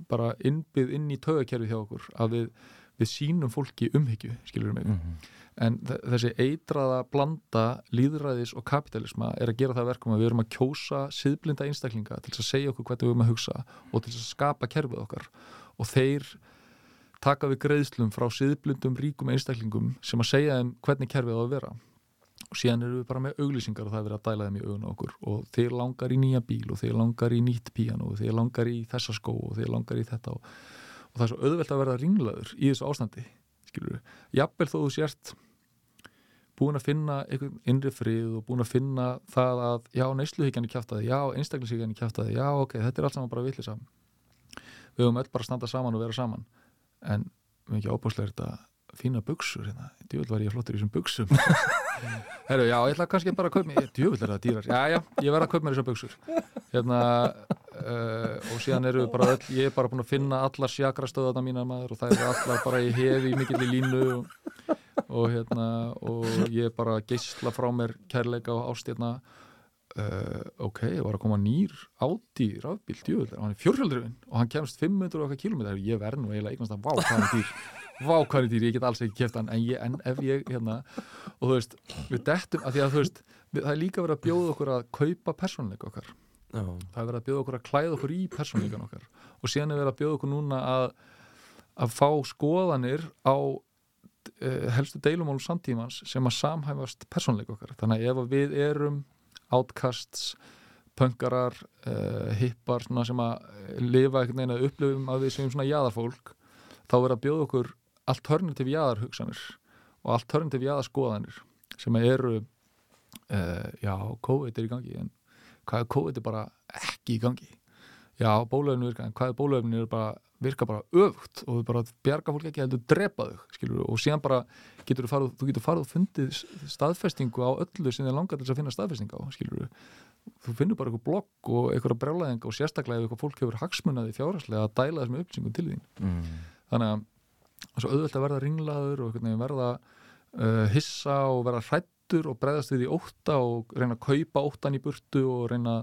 bara innbyggð inn í taugakerfið hjá okkur að við, við sínum fólki umhyggju skilur mig. Mm. en þe- þessi eitraða blanda líðræðis og kapitalisma er að gera það að verkum að við erum að kjósa siðblinda einstaklinga til að segja okkur hvernig við erum að hugsa og til að skapa kerfið okkar. Og þeir taka við greiðslum frá siðblindum ríkum einstaklingum sem að segja þeim hvernig kerfið á að vera. Og síðan erum við bara með auglýsingar og það er verið að dæla þeim í augun á okkur. Og þeir langar í nýja bíl og þeir langar í nýtt píano og þeir langar í þessa skó og þeir langar í þetta og, og það er svo auðvelt að verða ringlaður í þessu ástandi skilur við, jafnvel þó þú sért búin að finna einhvern innri frið og búin að finna það að já, neysluhyggjan er kjátaði, já, einstaklingshyggjan er kjátaði já, ok, þetta er allt saman bara villisa við höfum öll bara að standa saman og vera saman. En við ekki ábúrslega þetta fína buksur hérna, djúvill var ég flottur í þessum buksum [LAUGHS] herru, já, ég ætla kannski bara að kaupa mér djúvill er það dýrar, já, já, ég verð að kaupa mér þessar buksur hérna uh, og síðan eru bara öll, ég er bara búin að finna allar sjakrastöðana mína maður og það eru allar bara í hefi mikill í línu og, og hérna og ég er bara geysla frá mér kærleika og ástjarna uh, ok, ég var að koma nýr áti rafbíl, djúvel, hann er fjórhjöldrifin og hann kemst 500 okkar kilómetrar ég verð nú eiginlega eignast að vá hann er dýr vá hvað hann er dýr, ég get alls ekki kæft hann en, ég, en ef ég, hérna og þú veist, við dettum, að því að þú veist við, það er líka verið að bjóða okkur að kaupa persónleika okkar. Já. það er verið að bjóða okkur að klæða okkur í persónleikan okkar. Og síðan er verið að bjóða okkur núna að, að fá skoðanir á uh, helstu deilumálum samtímans sem að samhæfast persónleik okkar. Þannig að ef við erum outcasts, pöngarar uh, hippar svona sem að lifa einhvern veginn að upplifum að við séum svona jaðarfólk þá verið að bjóða okkur alternativ jaðarhugsanir og alternativ jaðarskoðanir sem eru uh, já, COVID er í gangi en hvað er COVID er bara ekki í gangi? Já, bólöfnir virka, en hvað er bólöfnir er bara, virka bara öfugt og við bara bjarga fólk ekki heldur drepa þau skilur, og síðan bara getur þú farið þú getur farið og fundið staðfestingu á öllu sem þið langar til að finna staðfestingu á skilur þú finnur bara eitthvað blogg og eitthvað brjálæðing og sérstaklega ef eitthvað fólk hefur hagsmunaði fjárhastlega að dæla þessum upplýsingum til þín. Mm. þannig að svo auðvelt að verða ringlaður og verða uh, hissa og verða hrættur og bregðast við í ótta og reyna að kaupa óttan í burtu og reyna,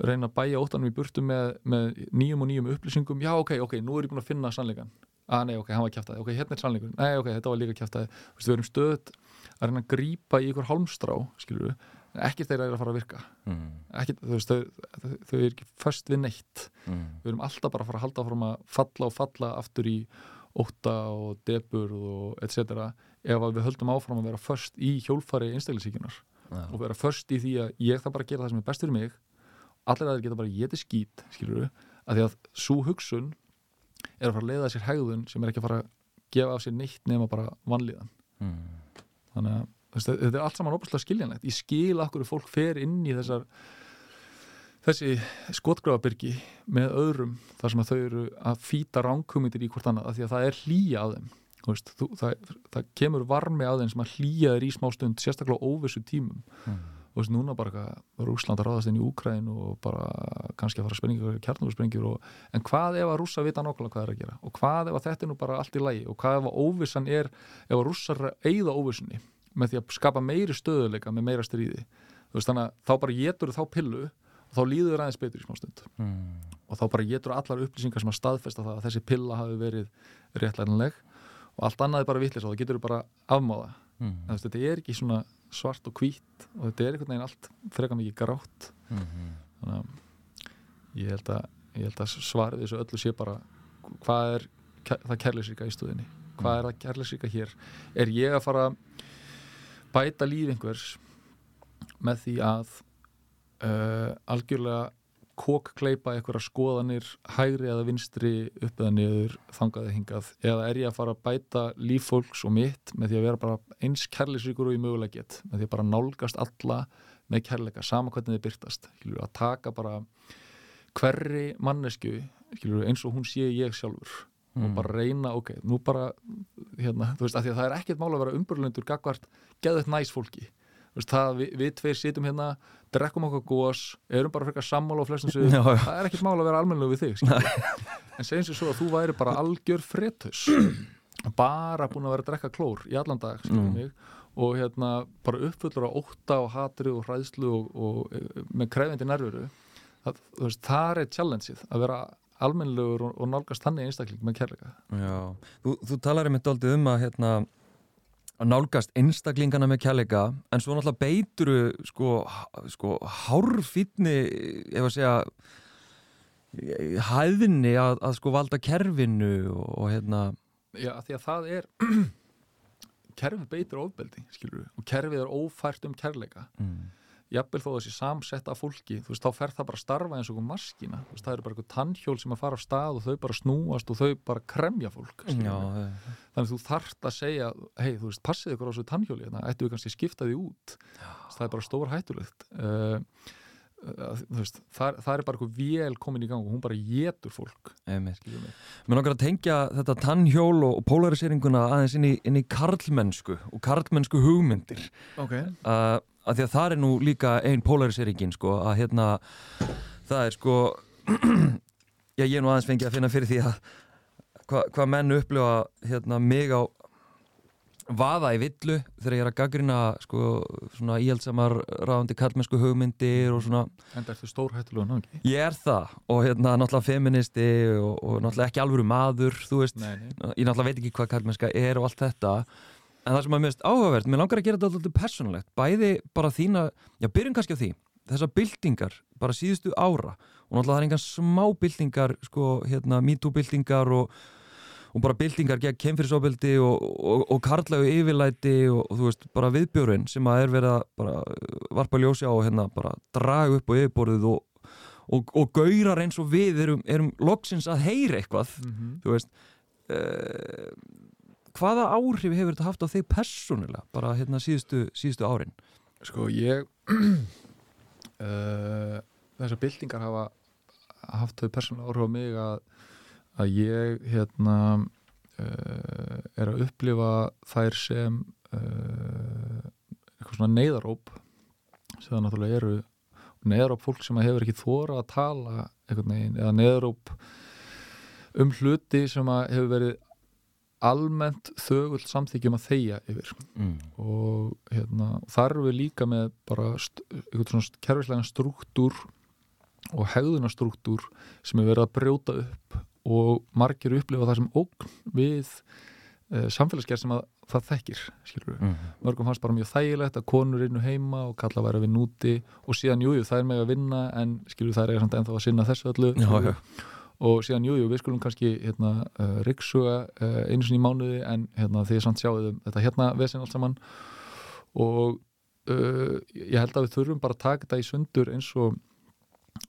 reyna að bæja óttanum í burtu með, með nýjum og nýjum upplýsingum. Já ok, ok, nú er ég búin að finna sannleikan að nei, ok, hann var kjæftæði, ok, hérna er sannleikur nei, ok, þetta var líka kjæftæði við erum stöðt að reyna að grípa í ykkur hálmstrá skilur við, ekkert þeirra er að fara að virka. Mm. ekkert, þú veist, þau, þau, þau er ekki föst við neitt. Mm. við erum alltaf bara að fara að halda að falla og falla aftur í ótta og debur og etc. ef við höldum áfram að vera först í hjólfari einstaklisíkunar Já. og vera först í því að ég þarf bara gera það sem er best fyrir mig allir aðeins geta bara getið skít skilur við, að því að svo hugsun er að fara að leiða sér hegðun sem er ekki að fara að gefa af sér neitt nema bara vanlíðan Mm. þannig að þetta er allt saman óbúslega skiljanlegt ég skil akkur fólk fer inn í þessar þessi skotgrafabyrgi með öðrum þar sem að þau eru að fýta ránkumutir í hvort annað af því að það er hlýja að þeim veist, þú, það, það kemur varmi að þeim sem að hlýja þeir í smá stund sérstaklega óvissu tímum. Mm. þú veist, núna bara Rúsland að ráðast inn í Úkræn og bara kannski að fara að sprengjur kjarnúsprengjur og, en hvað ef að rússa vita nákvæmlega hvað er að gera? Og hvað ef að þetta er nú bara allt í lagi? Og hvað ef að óvissan er ef að rússar eigða óvissunni með því að skapa meiri stöðuleika með meira stríði? Veist, þannig að þá bara getur þá pillu og þá líður aðeins betur í smá stund Mm. og þá bara getur allar upplýsingar sem að staðfesta það að þessi pilla hafi verið réttlæðanleg og allt annað er bara vitlis og það getur bara afmáða Mm. en þetta er ekki svona svart og hvít og þetta er einhvern veginn allt frekar mikið grátt Mhm. þannig að ég held að, ég held að svarið þessu öllu sé bara hvað er það kærleysríka í stöðinni hvað er það kærleysríka hér er ég að fara að bæta líf einhvers með því að uh, algjörlega kokkleipa einhverja skoðanir hægri eða vinstri upp eða niður þangaði hingað. Eða er ég að fara að bæta líf fólks og mitt með því að vera bara eins kærleysríkur og ég mögulega get? Með því að bara nálgast alla með kærleika, sama hvernig þið byrtast skilur, að taka bara hverri mannesku skilur, eins og hún sé ég sjálfur. Og Mm. bara reyna, ok, nú bara hérna, þú veist, því að það er ekkert mál að vera umburlendur gagvart geðvett næs fólki það, við, við tveir sitjum hérna drekkum okkur gós, erum bara frekar sammála á flestum [LAUGHS] já. það er ekkert mál að vera almennlega við þig, [LAUGHS] en segjum sér svo að þú væri bara algjör fretus [CLEARS THROAT] bara búin að vera að drekka klór í allan dag, skilur Mm. mig. Og hérna bara uppfullur á ótta og hatri og hræðslu og, og e, með krefindi nervuru. Það, veist, það er challengeið að vera almennlegur og, og nálgast þannig einstakling með kærleika. Já, þú, þú talar einmitt aldrei um að hérna að nálgast einstaklingana með kjærleika en svo náttúrulega beituru sko, sko hárfýtni ef að segja hæðinni að, að sko valda kerfinu og, og hérna. Já, því að það er [CLEARS THROAT] kerfið beitir ofbeldi, skilur og kerfið er ófært um kærleika. Mm, jafnvel þó þessi samsett af fólki þú veist, þá fer það bara að starfa eins og einhver maskína. Þú veist, það eru bara eitthvað tannhjól sem að fara á stað og þau bara snúast og þau bara kremja fólk. Já, eh, þannig að þú þarft að segja hei, þú veist, passið ykkur á þessu tannhjóli hérna, ættu við kannski að skipta því út? Það er bara stór hættulegt uh, þú veist, það, það er bara eitthvað vél komin í gang og hún bara getur fólk. Mér langar að tengja þetta tannhjól og, polarisýringuna aðeins inn í, inn í karlmennsku og karlmennsku hugmyndir. Okay. uh, að því að það er nú líka ein polarisýringin sko að hérna það er sko [CLEARS THROAT] já, ég er nú aðeins fengið að finna fyrir því að hvað hva menn upplifa hérna mig á vaða í villu þegar ég er að gaggrina sko, svona íhaldsamar ráðandi kallmennsku hugmyndir og svona. En það ertu stór hættilega náttúrulega Ég er það. Og hérna náttúrulega feministi og, og náttúrulega ekki alvöru maður þú veist, Nei, nei. ég náttúrulega veit ekki hvað kallmennska er og allt þetta. En það sem er mest áhugavert, mér langar að gera þetta alltaf persónulegt, bæði bara þína já, byrjum kannski á því, þessar byltingar bara síðustu ára. Og náttúrulega það er engan smá byltingar sko, hérna, og, og bara byltingar gegn kemfyrirsofbildi og, og, og karlægu yfirlæti og, og þú veist, bara viðbjörun sem að er verið að bara varpa ljósi á og hérna bara draga upp á yfirborðið og, og, og gaurar eins og við erum, erum loksins að heyra eitthvað Mhm. þú veist uh, hvaða áhrif hefur þetta haft á þig persónulega bara hérna síðustu, síðustu árin Sko ég uh, [CLEARS THROAT] þessar byltingar hafa haft þau persónulega áhrif á mig að, að ég hérna uh, er að upplifa þær sem uh, eitthvað svona neyðaróp sem það náttúrulega eru neyðaróp fólk sem hefur ekki þóra að tala einhvern veginn eða neyðaróp um hluti sem hefur verið almennt þögult samþykjum að þeia yfir mm. og hérna, þar eru við líka með bara eitthvað svona kerfislega struktúr og hegðunastruktúr sem er verið að brjóta upp og margir upplifa það sem ógn við uh, samfélagsgerð sem að það þekkir skilur við. Mm. Mörgum fannst bara mjög þægilegt að konur innu heima og kalla að vinna úti og síðan jújú það er með að vinna en skilur við það er samt ennþá að sinna þessu öllu Já, já. og síðan jújú við skulum kannski hérna, uh, ryggsuga uh, einu sinni í mánuði en hérna, því samt sjáum þetta hérna vesen allt saman og uh, ég held að við þurfum bara að taka þetta í sundur eins og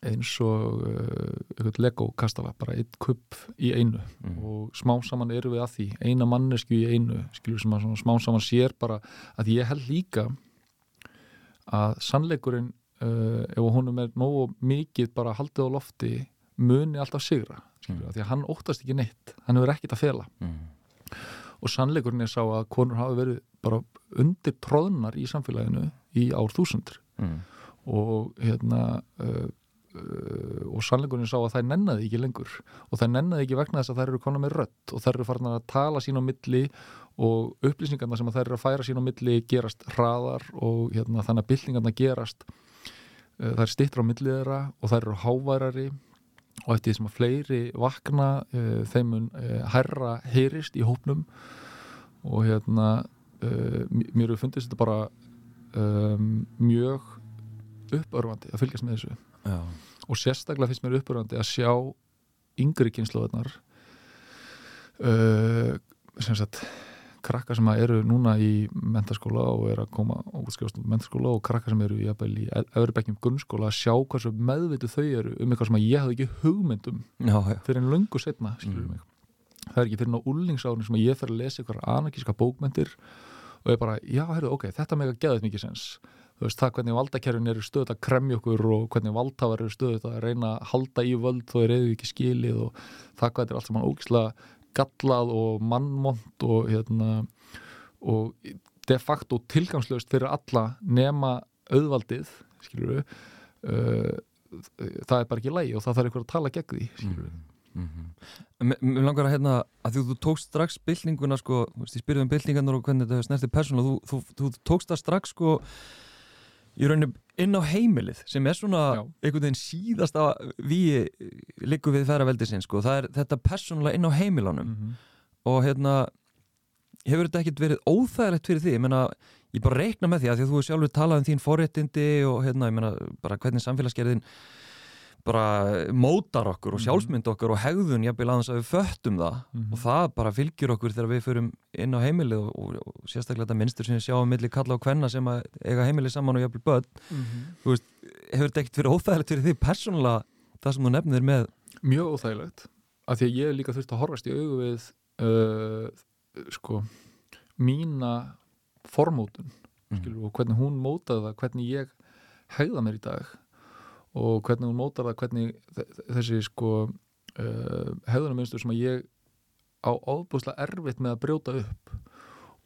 eins og uh, Lego kastala, bara einn kupp í einu Mm. og smá saman eru við að því eina mannesku í einu skilur sem að smá saman sér bara að ég held líka að sannleikurinn uh, ef honum er nógu mikið bara haldið á lofti muni alltaf sigra skilur, Mm. því að hann óttast ekki neitt hann hefur ekkit að fela Mm. og sannleikurinn er sá að konur hafa verið bara undir tróðnar í samfélaginu í ár þúsundur Mm. og hérna uh, og sannleikurinn sá að þær nennaði ekki lengur. Og þær nennaði ekki vegna þess að þær eru konar með rött og þær eru farin að tala sín á milli og upplýsingarna sem að þær eru að færa sín á milli gerast hraðar og hérna, þannig að byltingarna gerast uh, þær stittur á milli þeirra og þær eru háværari og eftir því sem að fleiri vakna uh, þeim mun uh, herra heyrist í hópnum. Og hérna uh, mér hefur fundist þetta bara um, mjög uppörfandi að fylgjast með þessu Já. og sérstaklega finnst mér uppörfandi að sjá yngri kynnslóðarnar uh, sem sagt krakka sem eru núna í mentaskóla og er að koma og útskrifast úr mentaskóla og krakka sem eru í öðrubekkjum grunnskóla að sjá hversu meðvitu þau eru um eitthvað sem ég hafði ekki hugmyndum Já, já. fyrir en löngu setna Mm. það er ekki fyrir ná úlningsárni sem ég fer að lesa ykkur anarkíska bókmentir og ég bara, já, heyrðu, ok, þetta með að geða þetta mikið sens þú veist, það hvernig valdakerfin eru stöðut að kremja okkur og hvernig valdhafar eru stöðut að reyna að halda í völd þó er eða ekki skilið og það hvað þetta er allt saman ógislega gallað og mannmont og hérna og de facto tilgangslöst fyrir alla nema auðvaldið skilur við uh, það er bara ekki lægi og það þarf ykkur að tala gegn því skilur við Mm -hmm. Mér langar að hérna að þú, þú tókst strax byltinguna sko, ég spyrði um byltingarnar og hvernig þetta snerti persónulega, þú, þú, þú tókst það strax sko í rauninu inn á heimilið sem er svona Já. einhvern veginn síðasta við liggum við færaveldi sinn sko, það er þetta persónulega inn á heimilunum mm -hmm. og hérna hefur þetta ekkert verið óþægilegt fyrir því ég meina, ég bara reikna með því að því að þú sjálfur talað um þín forréttindi og hérna, ég meina, bara hvernig samfélagsgerðin bara mótar okkur og Mhm. sjálfsmynd okkur og hegðun jafnvel aðeins að við föttum það. Mhm. og það bara fylgjur okkur þegar við förum inn á heimilið og, og, og sérstaklega þetta minnstur sem við sjáum milli kalla og kvenna sem að eiga heimilið saman og jafnvel börn. Hefur þetta ekkert verið óþægilegt fyrir því persónulega það sem þú nefnir með mjög óþægilegt. Af því að ég líka þurft að horfast í augu við uh, sko mína formótun skilur, og hvernig hún mótaði það hvernig ég hegða mér í dag og hvernig hún mótaði það hvernig þe- þessi sko uh, hegðunarmynstur sem að ég á ofbúslega erfitt með að brjóta upp.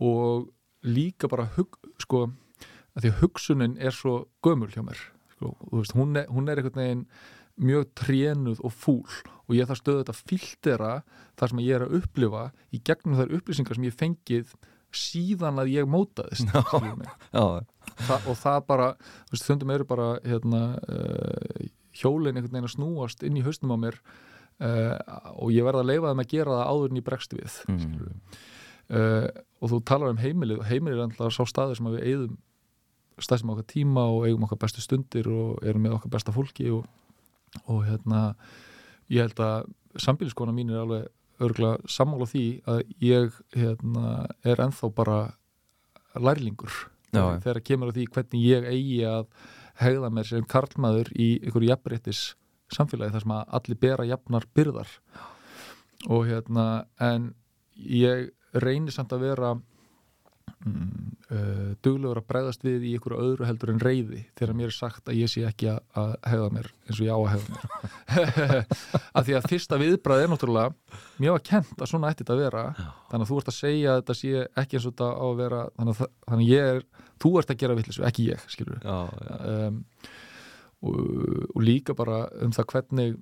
Og líka bara hug, sko að því að hugsunin er svo gömul hjá mér sko, veist, hún er, hún er einhvern veginn mjög trénuð og fúl. Og ég þarf stöðu þetta filtera þar sem ég er að upplifa í gegnum þær upplýsingar sem ég fengið síðan að ég mótaðist Þa, og það bara, þundum eru bara hérna, uh, hjólin einhvern veginn að snúast inn í haustum á mér uh, og ég verð að leifa þeim að gera það áður en ég bregst við Mm. uh, og þú talar um heimilið og heimilið er alltaf sá staður sem við eigðum stæðsum okkar tíma og eigum okkar bestu stundir og erum með okkar besta fólki og, og hérna ég held að sambíliskona mín er alveg örgulega sammála því að ég hérna, er ennþá bara lærlingur. Já, þegar kemur á því hvernig ég eigi að hegða mér sem karlmaður í ykkur jafnréttis samfélagi þar sem að allir bera jafnar byrðar. Og hérna en ég reynir samt að vera uh, duglegur að bregðast við í ykkur öðru heldur en reyði þegar mér er sagt að ég sé ekki að, að hegða mér eins og ég á að hegða mér. [LAUGHS] Af því að fyrsta viðbræð er náttúrulega mér var kent að svona ætti þetta að vera. Þannig að þú ert að segja að þetta sé ekki eins og þetta á að vera þannig að, þannig að ég er þú ert að gera vittlisu, ekki ég, já, já. um, og, og líka bara um það hvernig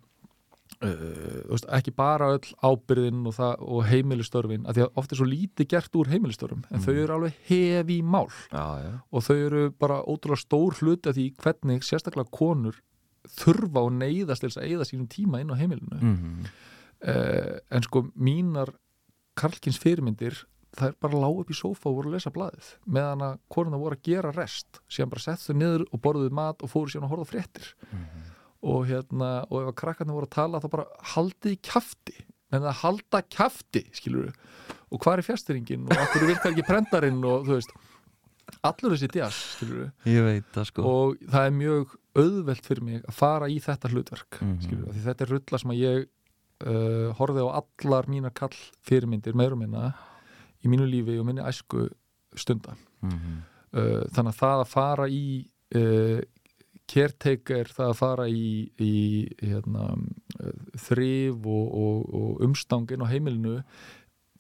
veist, ekki bara öll ábyrðin og, og heimilistörfin að því að oft er svo lítið gert úr heimilistörfum en Mm. þau eru alveg hefi mál. Já, já. og þau eru bara ótrúlega stór hluti af því hvernig sérstaklega konur þurfa og neyðast að eyða sínum tíma inn á heimilinu. Mm uh, en sko mínar Karlkins fyrirmyndir það er bara lág upp í sófa og voru að lesa blaðið meðan að konuna voru að gera rest síðan bara sett þau niður og borðuðu mat og fóru síðan að horfa fréttir og hérna, og ef að krakkarnir voru að tala þá bara haldið í kjafti. En það halda kjafti, skilur og hvað er fjastringin og okkur virkar ekki prentarinn og þú veist allur þessi djas, skilur veit það sko. Og það er mjög auðvelt fyrir mig að fara í þetta hlutverk mm Mhm. því þetta er rulla sem að ég uh, horfið á allar mínar kall fyrirmyndir meirum minna í mínu lífi og minni æsku stunda. Mhm. uh, þannig að það að fara í uh, caretaker, það að fara í, í hérna, þrif og, og, og umstangin á heimilinu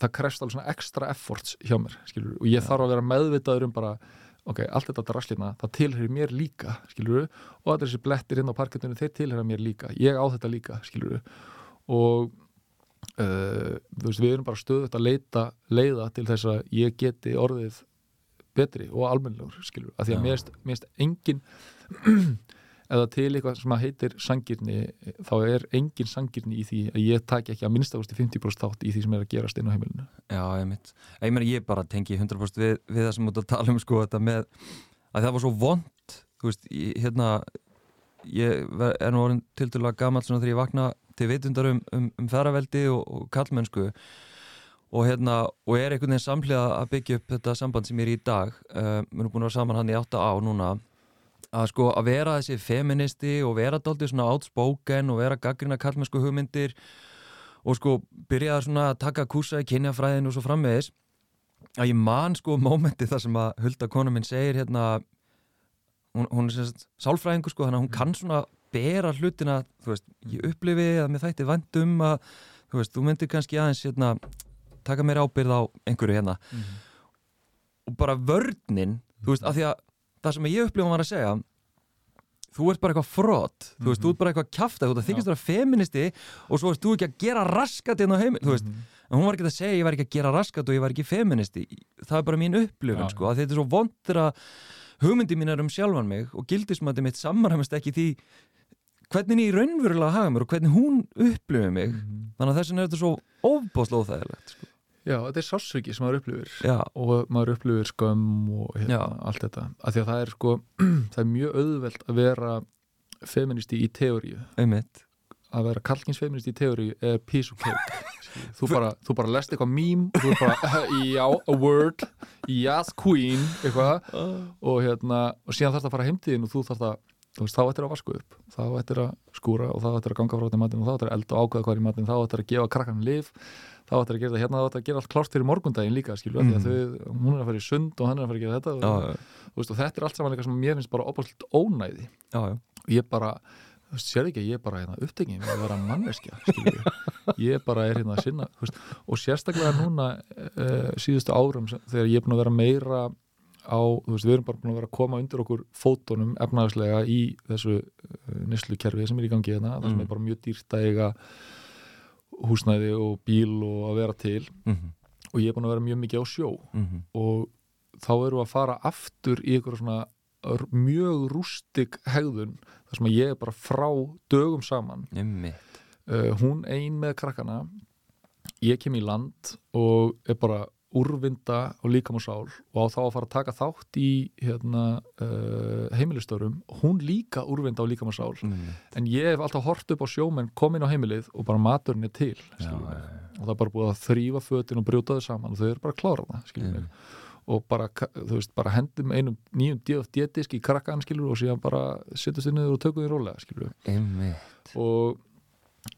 það krefst alveg svona ekstra efforts hjá mér skilur, og ég þarf að vera meðvitaður um bara ok, allt þetta draslina, það tilherir mér líka skilur, og allir þessi blettir inn á parkettinu, þeir tilherir mér líka, ég á þetta líka skilur, og uh, þú veist, við erum bara stöðut að leita leiða til þess að ég geti orðið betri og almennilegur skilur, af því að mér finnst engin [CLEARS THROAT] eða til eitthvað sem að heitir sangirni þá er engin sangirni í því að ég taki ekki að minnstakosti 50% þátt í því sem er að gerast inn á heimilinu. Já, ég mitt Ég meina, ég bara tengi 100% við, við það sem ert að tala um sko, þetta með að það var svo vond þú veist, ég, hérna ég er nú orðin tildulega gamall svona þegar ég vakna til vitundar um, um, um ferraveldi og, og kallmennsku og hérna, og er einhvern veginn samhliða að byggja upp þetta samband sem ég er í dag uh, við erum búin að vera saman hann í átta á núna að sko að vera þessi feministi og vera dálítið svona outspoken og vera gaggrina kallmennsku hugmyndir og sko byrjaði svona að taka kúsa í kynjafræðinu og svo framvegis að ég man sko mómenti þar sem að Hulda kona minn segir hérna hún, hún er sérst sálfræðingur sko þannig að hún kann svona bera hlutina þú veist, ég upplifi að mér þætti vandum að þú veist, þú myndir kannski aðeins hérna taka mér ábyrð á einhverju hérna. Og bara vörninn þú veist, af því að það sem ég upplifa var að segja þú ert bara eitthvað frott þú veist, þú ert bara eitthvað kjafta, þú að þykist vera feministi og svo ert þú ekki að gera raskat inn á heimil, þú veist, en hún var ekki að segja ég var ekki að gera raskat og ég var ekki feministi. Það er bara mín upplifun, sko, að þetta er svo vondur að hugmyndi mín er um sjálfan mig og gildismætti mitt samræmast ekki því hvernig ég raunverulega hafa mér og hvernig hún upplifir mig. Þannig að þess vegna er þetta svo óbáslega óþægilegt sko. Já, þetta er sásviki sem maður upplifir. Já, og maður upplifir skömm og hérna, allt þetta, af því að það er sko [CLEARS THROAT] það er mjög auðvelt að vera feministi í teóriu einmitt. Að vera kalkinsfeminist í teóri er piece of cake. [LAUGHS] Þú bara, þú bara lest eitthvað mím og þú er bara, [LAUGHS] já, a word. Yes, queen, eitthvað. Og hérna, og síðan þarf það að fara heimtíðin og þú þarf það, þú veist, þá ættir að vasku upp. Þá ættir að skúra og þá ættir að ganga frá þetta matinn og þá ættir að elda og ákveða hvað er í matinn. Þá ættir að gefa krakkan lif þá ættir að gera það hérna, þá ættir að gera allt klárt fyrir morgundaginn líka, skilju, mm. því að þau, hún er að fara í sund og hann er að fara að gera þetta já, og, þú veist, og þetta er allt saman eitthvað sem mér finnst bara opaslut ónæði já, já. og ég bara, þú veist, sér ekki að ég er bara hérna upptekið með að vera manneskja skilur [LAUGHS] ég bara er hérna að sinna veist, og sérstaklega núna uh, síðustu árum þegar ég er búin að vera meira á, þú veist, við erum bara búin að vera að koma undir okkur fótonum efnaðislega í þessu uh, nýslukerfi sem er í gangi hérna, það sem Mm. er bara mjög dýrt að eiga húsnæði og bíl og að vera til mm -hmm. og ég er búin að vera mjög mikið á sjó Mhm. og þá við að fara aftur í einhverja svona mjög rústig hegðun þar sem að ég er bara frá dögum saman uh, hún ein með krakkana ég kem í land og er bara úrvinda og líkam og sál og á þá að fara að taka þátt í hérna, uh, heimilistörum hún líka úrvinda og líkam og sál Einmitt. en ég hef alltaf hort upp á sjómenn komin á heimilið og bara maturinn er til Já, og það er bara búið að þrýfa fötin og brjóta þau saman og þau eru bara að klára það skilur mig. Einmitt. og bara, veist, bara hendum einum nýjum DFD-disk í krakkan skilur og síðan bara setjast þið niður og tökum því rólega og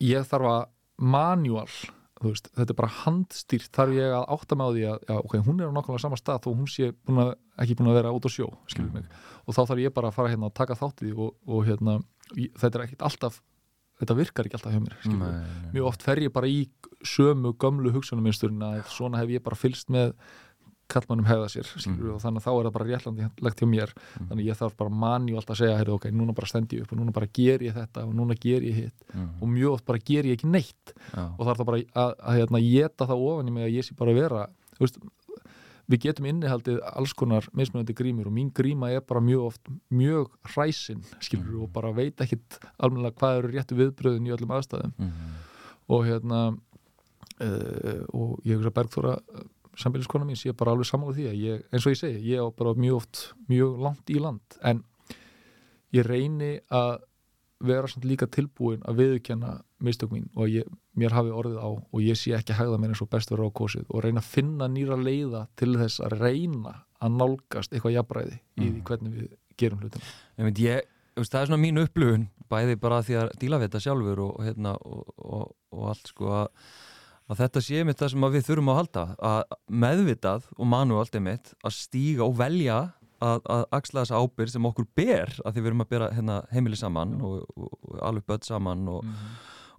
ég þarf að manual, þú veist, þetta er bara handstýrt. Þarf ég að átta mig á því að já, ok, hún er á nákvæmlega sama stað þó hún sé búin að, ekki búin að vera út á sjó mig, og þá þarf ég bara að fara hérna og taka þátt í því og, og hérna ég, þetta er alltaf, þetta virkar ekki alltaf hjá mér Nei, nei. mjög oft fer ég bara í sömu gömlu hugsunuminsturinn að svona hef ég bara fylst með kallmannum hefða sér skilur, Mhm. og þannig að þá er það bara réttlandilegt hjá mér Mhm. þannig að ég þarf bara manni og alltaf að segja heyrðu, ok, núna bara stend ég upp og núna bara ger ég þetta og núna ger ég hitt Mhm. og mjög oft bara ger ég ekki neitt Já. og er það bara að, að hérna, geta það ofan í mig að ég sé bara að vera veist, við getum innihaldið alls konar mismunandi grímur og mín gríma er bara mjög oft mjög hræsin skilur Mhm. og bara veit ekkit almennilega hvað eru réttu viðbröðin í öllum aðstæðum Mhm. og hérna uh, og ég hugsa Bergþóra sambiliskona mín sé bara alveg samála því að ég, eins og ég segi, ég á bara mjög oft mjög langt í land en ég reyni að vera samt líka tilbúin að viðurkenna mistök mín og ég, mér hafi orðið á og ég sé ekki að hægða mér eins og best verið á kosið og reyna að finna nýra leiða til þess að reyna að nálgast eitthvað jafnræði í því Mhm. hvernig við gerum hlutum Ég veit, ég, það er svona mín upplöfun bæði bara því að díla við þetta sjálfur og, hérna, og, og, og allt sko að, að þetta sé mitt það sem við þurfum að halda að meðvitað og manualt einmitt að stíga og velja að, að axla þessa ábyrð sem okkur ber að því við erum að bera hérna, heimili saman og, og, og alveg börn saman og,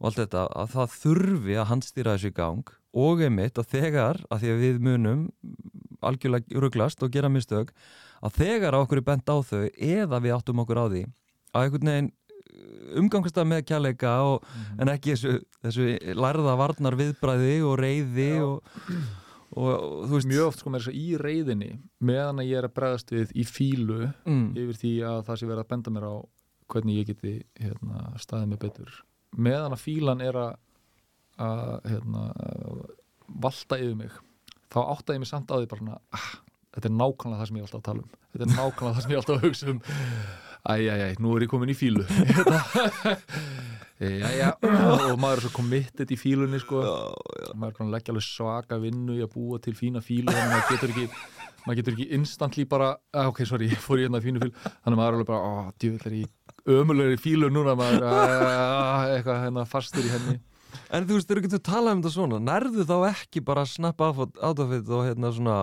og allt þetta að það þurfi að handstýra þessu í gang og einmitt að þegar að því að við munum algjörlega rugglast og gera mistök að þegar okkur er bent á þau eða við áttum okkur á því að einhvern veginn umgangast það með kjærleika og, en ekki þessu, þessu lærða varnar viðbræði og reyði og, og, veist mjög oft sko með þess að í reyðinni meðan að ég er að bregðast við í fílu mm, yfir því að það sé verið að benda mér á hvernig ég geti hérna, staðið mig betur. Meðan að fílan er að, að hérna, valta yfir mig þá áttaði ég mig samt á því bara svona, ah, þetta er nákvæmlega það sem ég er alltaf að tala um. Þetta er nákvæmlega það sem ég er alltaf að hugsa um æjæjæj, nú er ég komin í fílu. [LAUGHS] Jæja, og maður er svo committed í fílunni sko. Maður er leggja alveg svaka vinnu í að búa til fína fílu þannig að maður getur ekki maður getur ekki instantly bara ah, ok, sorry, [LAUGHS] ég fór í hérna fínu fílu. Þannig að maður er alveg bara, ó, djúvill er ég ömulegri fílu núna maður. Ah, eitthvað hérna fastur í henni. En þú veist, þegar getur talað um þetta svona? Nærðu þá ekki bara að snappa af át af þetta og hérna svona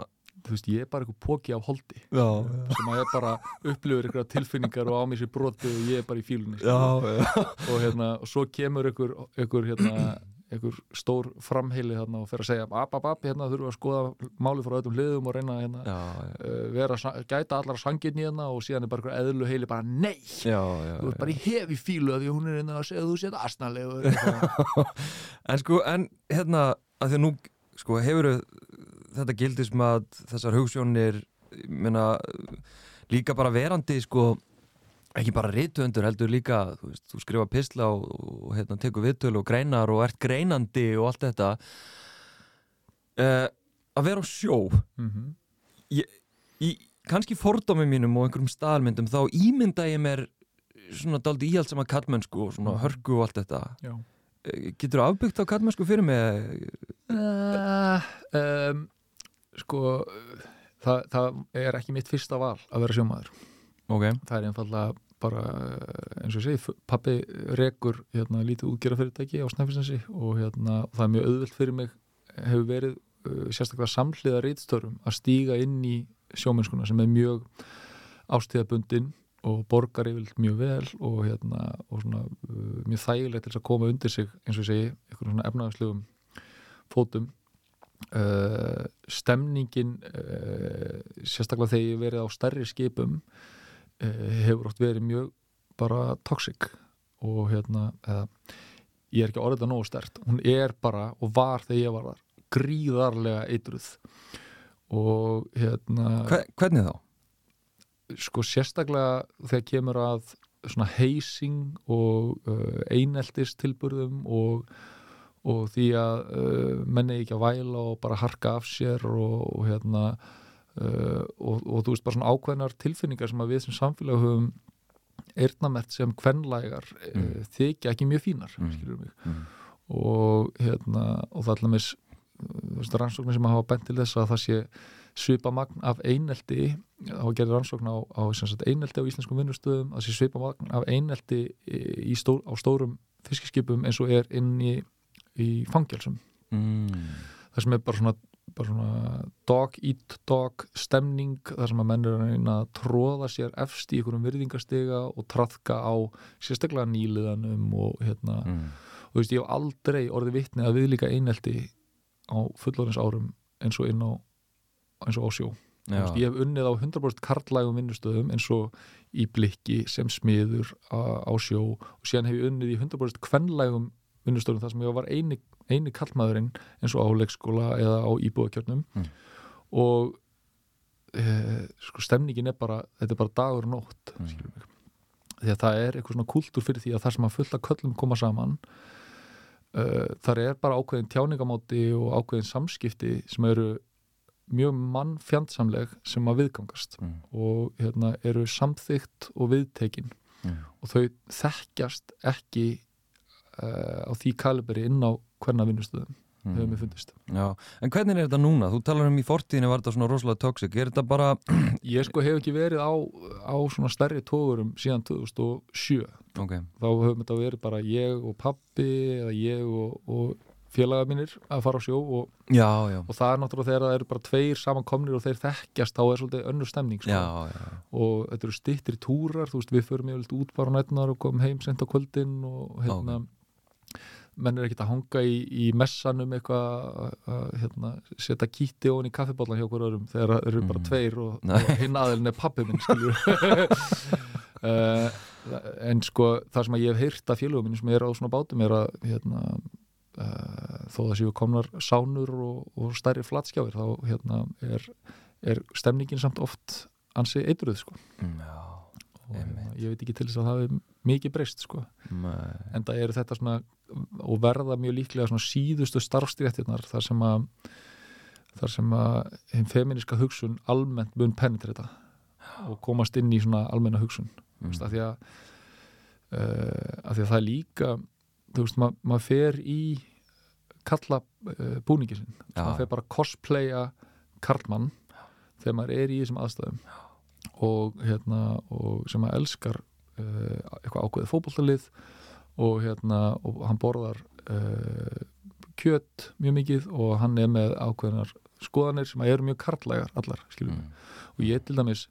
þú veist, ég er bara eitthvað póki af holdi. Já, sem að ég bara upplifur eitthvað tilfinningar og á mér sér broti og ég er bara í fílunni sko. já, og hérna, og svo kemur einhver, einhver hérna einhver stór framheili þarna og fer að segja ap, ap, ap, hérna þurfum við að skoða máli frá öllum hliðum og reyna hérna uh, vera, gæta allar sangirni hérna og síðan er bara einhver eðlu heili bara nei, já, já, þú ert bara í hefi fílu af því hún er hérna að segja þú sétt asnalegur. [LAUGHS] En sko, en hérna að því að nú, sko, hefur þetta gildismat, þessar hugssjónir ég meina, líka bara verandi, sko ekki bara rithöndur heldur líka þú, veist, þú skrifa pisla og, og hérna, tekur viðtölu og greinar og ert greinandi og allt þetta uh, að vera á sjó mm -hmm. í kannski fordómi mínum og einhverjum staðalmyndum þá ímynda ég mér svona daldi íhaldsama kallmennsku og svona Mhm. hörku og allt þetta Já Eh, Getur þú afbyggt á kallmennsku fyrir mig? Uh, um, sko það, það er ekki mitt fyrsta val að vera sjómaður. Ok, það er einfallega bara eins og ég segi, pappi rekur hérna, lítið útgera fyrirtæki á Snæfisnesi og hérna, það er mjög auðvelt fyrir mig hefur verið uh, sérstaklega samhliða reitstörfum að stíga inn í sjómennskuna sem er mjög ástíðabundin og borgar yfirleitt mjög vel og, hérna, og svona, uh, mjög þægilegt til að koma undir sig eins og ég segi, einhvern svona efnaðarslegum fótum uh, stemningin uh, sérstaklega þegar ég verið á stærri skipum uh, hefur oft verið mjög bara toxic og hérna eða, ég er ekki orðið það nógu stert hún er bara og var þegar ég var þar gríðarlega eitruð og hérna Hve, hvernig þá? sko sérstaklega þegar kemur að svona heysing og uh, eineltis tilburðum og, og því að uh, menni ekki að væla og bara harka af sér og, og hérna uh, og, og þú veist bara svona ákveðnar tilfinningar sem að við sem samfélag höfum eirnamert sem kvenlægar mm. Mm. þykja ekki mjög fínar Mm. Mm. og hérna og það er alveg veist, rannsóknir sem hafa bent til þess að það sé svipa magn af einelti þá gerir rannsókn á, á sagt, einelti á íslenskum vinnustöðum það sé svipa magn af einelti í stó, á stórum fiskiskipum eins og er inn í, í fangjálsum Mm. það sem er bara svona, bara svona dog eat dog stemning þar sem að menn er að tróða sér efst í einhverjum virðingarstiga og trafka á sérstaklega nýliðanum og hérna Mm. og þú veist, ég hef aldrei orðið vitni að við líka einelti á fullorins árum eins og inn á eins og á sjó veist, ég hef unnið á 100% karlægum vinnustöðum eins og í blikki sem smiður á, á sjó og síðan hef ég unnið í 100% kvenlægum vinnustöðum þar sem ég var eini, eini kallmaðurinn eins og á leikskóla eða á íbúðakjörnum Mm. og e, sko stemningin er bara þetta er bara dagur og nótt Mm. því að það er eitthvað svona kúltúr fyrir því að það sem að fulla köllum koma saman uh, þar er bara ákveðin tjáningamáti og ákveðin samskipti sem eru mjög mannfjandsamleg sem að viðgangast Mm. og hérna, eru samþygt og viðtekin Mm. og þau þekkjast ekki á því kaliberi inn á hvernig vinnustöðum Mm. hefur mér fundist. Já, en hvernig er þetta núna? Þú talar um í fortíðinu var þetta svona rosalega toxic, er þetta bara [CLEARS THROAT] ég sko hef ekki verið á, á svona stærri tógurum síðan 2007 ok, þá höfum þetta verið bara ég og pappi eða ég og, og félaga mínir að fara á sjó og, já, já. og það er náttúrulega þegar það eru bara tveir samankomnir og þeir þekkjast þá er svolítið önnur stemning sko. Já, og þetta eru styttri túrar þú veist við förum yfirleitt út bara nættunar og komum heim sent á kvöldin og hérna menn er ekkert að hanga í, í messanum eitthvað að- að hérna, setja kýtti ofan í kaffibóllan hjá hver öðrum þegar það eru bara Mm. tveir og, og hinn aðilin er pappi minn skilur uh, [LAUGHS] en sko það sem að ég hef heyrt af félögum minn sem er á svona bátum er að hérna, uh, þó það séu komnar sánur og, og stærri flatskjáir þá hérna, er, er stemningin samt oft ansi eitruð sko. Já og hérna, ég veit ekki til þess að það hefur mikið breyst sko. En það eru þetta svona og verða mjög líklega svona síðustu starfstréttirnar þar sem að þar sem að hinn feminiska hugsun almennt mun penetrita og komast inn í svona almenna hugsun. Mm. veist, af, því að, uh, af því að það er líka þú veist, ma maður fer í kalla uh, búningi sinn. Já. maður fer bara að cosplaya karlmann þegar maður er í þessum aðstæðum og, hérna, og sem maður elskar uh, eitthvað ákveðið fótboltalið og, hérna, og hann borðar uh, kjött mjög mikið og hann er með ákveðinar skoðanir sem eru mjög karlægar allar, skiljum Mm. og ég til dæmis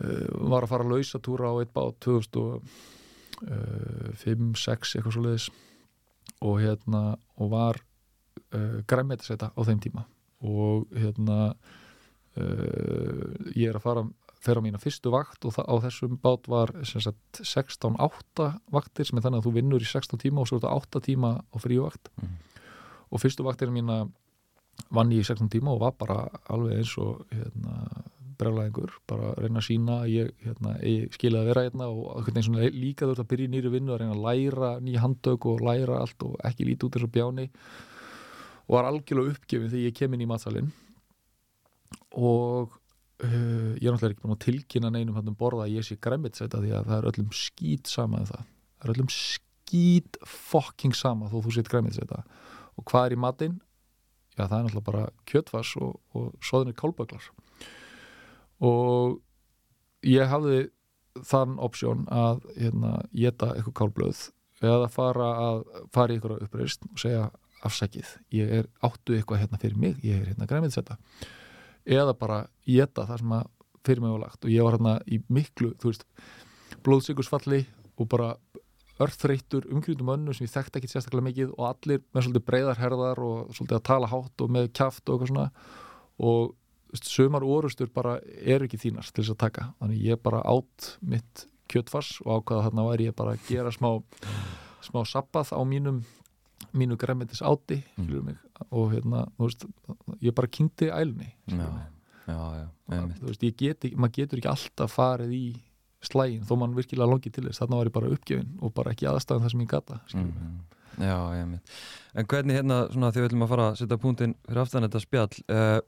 uh, var að fara að lausa túra á eitt bát 2005-6 eitthvað svo leiðis og hérna og var græmmetisæta á þeim tíma og hérna uh, ég er að fara þeirra mína fyrstu vakt og á þessum bát var sem sagt 16-8 vaktir sem er þannig að þú vinnur í 16 tíma og svo er þetta 8 tíma á fríuvakt Mm. og fyrstu vaktir mína vann ég í 16 tíma og var bara alveg eins og hérna, brjálæðingur, bara að reyna að sína að ég, hérna, ég skilja að vera hérna og líka þurft að byrja í nýri vinnu að reyna að læra nýja handtök og læra allt og ekki líti út eins og bjáni. Og var algjörlega uppgefin þegar ég kem inn í matsalinn og uh, ég er náttúrulega ekki búin að tilkynna neinum hann um borða að ég sé græmitsæta því að það er öllum skít sama um það. Það er öllum skít fucking sama þó þú sétt græmitsæta og hvað er í matinn? Já, það er náttúrulega bara kjötfars og, og soðinir kálböglar og ég hafði þann opsjón að hérna, geta eitthvað kálblöð eða fara að fara í eitthvað uppreist og segja afsækið, ég er áttu eitthvað hérna fyrir mig, ég er hérna græmiðsetta eða bara geta það sem að fyrir mig var lagt. Og ég var hérna í miklu, þú veist blóðsikursfalli og bara örþreyttur umkringdum önnu sem ég þekkti ekki sérstaklega mikið og allir með svolítið breyðar herðar og svolítið að tala hátt og með kjaft og eitthvað svona. Og sömar orustur bara er ekki þínast til þess að taka. Þannig ég bara átt mitt kjötfars og ákvaða þarna væri ég bara að gera smá smá sabbað á mínum mínu græmitis áti Mm. og hérna, þú veist ég bara kynnti ælni já, já, já, einmitt. þú veist, ég get ekki, maður getur ekki alltaf farið í slægin þó mann virkilega longi til þess, þarna var ég bara uppgefin og bara ekki aðstæðan það sem ég gata mm. Mhm. Já, einmitt. En hvernig hérna, svona því við ætlum að fara að setja punktinn fyrir aftan þetta spjall uh,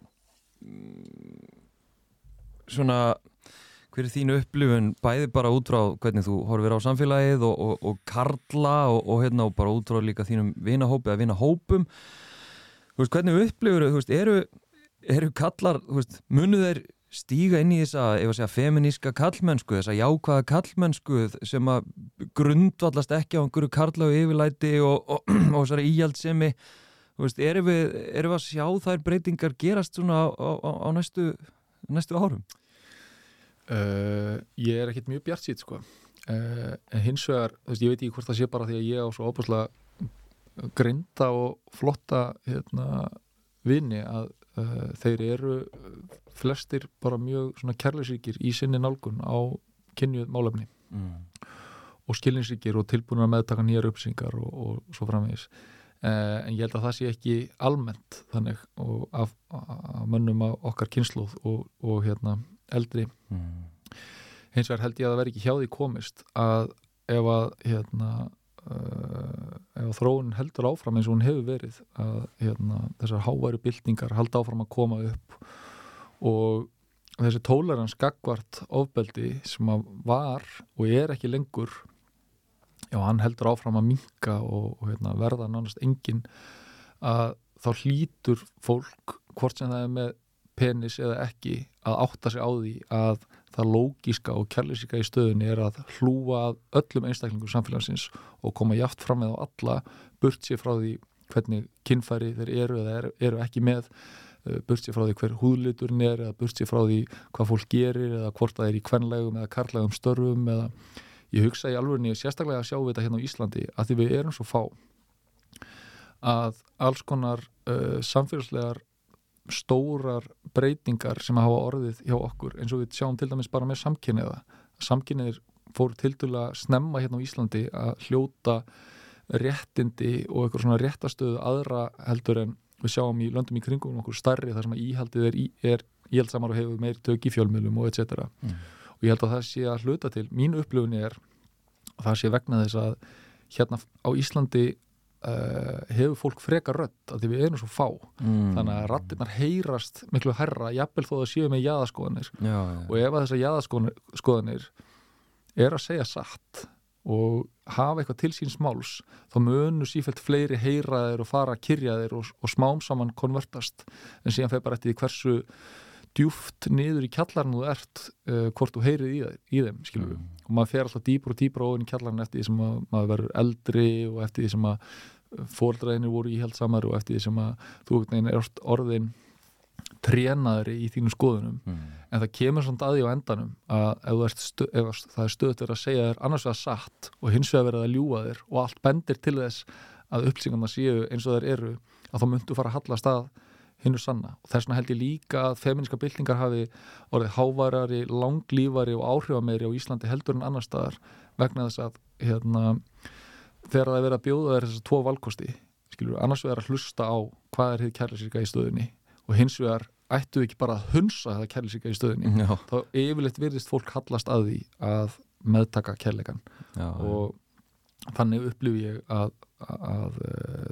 svona hver er þínu upplifun bæði bara út frá hvernig þú horfir á samfélagið og, og, og karla og, og hérna og bara út frá líka þínum vinahópi eða vinahópum veist, hvernig upplifur veist, eru, eru kallar veist, munu þeir stíga inn í þessa, ef að segja, feminíska kallmennsku, þessa jákvæða kallmennsku sem að grundvallast ekki á einhverju karla og yfirlæti og, [CLEARS THROAT] þessari íhaldsemi þú veist, erum við, erum við að sjá þær breytingar gerast svona á, á, á næstu, næstu árum? Uh, ég er ekkit mjög bjart sýt sko. uh, en hins vegar, veist, ég veit ekki hvort það sé bara því að ég á svo óbúslega grinda og flotta hérna, vini að uh, þeir eru flestir bara mjög kærleysíkir í sinni nálgun á kynjuð málefni Mm. og skilinsríkir og tilbúin að meðtaka nýjar uppsingar og, og svo framvegis en ég held að það sé ekki almennt þannig og af, af mönnum af okkar kynsluð og, og hérna eldri Mm. hins vegar held ég að það veri ekki hjá því komist að ef að hérna uh, ef að þróun heldur áfram eins og hún hefur verið að hérna, þessar háværu byltingar halda áfram að koma upp og þessi tólarans gagvart ofbeldi sem að var og er ekki lengur já, hann heldur áfram að minka og, og hérna, verða nánast engin að þá hlýtur fólk hvort sem það er með penis eða ekki að átta sig á því að það lógíska og kærleysika í stöðunni er að hlúa öllum einstaklingum samfélagsins og koma játt fram með á alla burt sér frá því hvernig kinnfæri þeir eru eða eru, eru ekki með uh, burt sér frá því hver húðliturinn er eða burt sér frá því hvað fólk gerir eða hvort það er í kvenlegum eða karlægum störfum eða ég hugsa í alvörunni sérstaklega að sjá við þetta hérna á Íslandi að því við erum svo fá að alls konar uh, samfélagslegar stórar breytingar sem hafa orðið hjá okkur eins og við sjáum til dæmis bara með samkynniða samkynniðir fóru til dæla snemma hérna á Íslandi að hljóta réttindi og eitthvað svona réttastöðu aðra heldur en við sjáum í löndum í kringum okkur starri þar sem að íhaldið er, er íhaldsamar og hefur meir tök í fjölmjölum og etc. Mm. og ég held að það sé að hluta til mín upplifun er að það sé vegna þess að hérna á Íslandi uh, hefur fólk frekar rödd að því við erum svo fá Mm. þannig að rattirnar heyrast miklu herra jafnvel þó að séu með jaðaskoðanir já, já. og ef að þessar jaðaskoðanir er að segja satt og hafa eitthvað til síns máls þá munu sífælt fleiri heyra þeir og fara að kyrja þeir og, og smám saman konvertast en síðan feir bara eftir því hversu djúft niður í kjallarinn þú ert uh, hvort þú heyrið í, í þeim Mm. og maður fer alltaf dýpur og dýpur ofin í kjallarinn eftir því sem að, maður verður eldri og eftir því sem að fóldræðinir voru íhaldsamar og eftir því sem að þú er orðin trénaðri í þínum skoðunum Mm. en það kemur samt að því á endanum að ef, stu, ef það er stöðt verið að segja þér annars vegar satt og hins vegar verið að ljúga þér og allt bendir til þess að upplýsingarna séu eins og þær eru að þá myndu fara að halla stað hinnu sanna. Og þess vegna held ég líka að feministka byltingar hafi orðið hávarari, langlífari og áhrifameiri á Íslandi heldur en annar staðar vegna þess að hérna, þegar það er verið að bjóða þér þessar tvo valkosti skilur, annars vegar að hlusta á hvað er þið kærleysika í stöðunni og hins vegar ættu ekki bara að hunsa það kærleysika í stöðunni já, þá yfirleitt virðist fólk hallast að því að meðtaka kærleikan já, og þannig upplifi ég að, að, að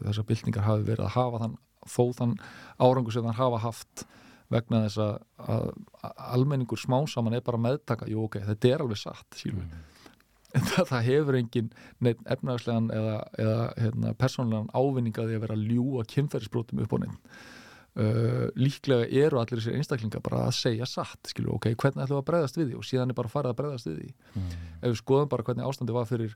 þessar byltingar hafi verið að hafa þann þó þann árangur sem þann hafa haft vegna þess að, almenningur smá saman er bara meðtaka jú ok, þetta er alveg satt. Mm. en það, það hefur engin neitt efnagslegan eða, eða hérna, persónlegan ávinning að því að vera ljúa kynferðisbrotum upp á neitt uh, líklega eru allir þessir einstaklingar bara að segja satt skilur, ok, hvernig ætlum við að bregðast við því og síðan er bara að fara að bregðast við því Mm. ef við skoðum bara hvernig ástandi var fyrir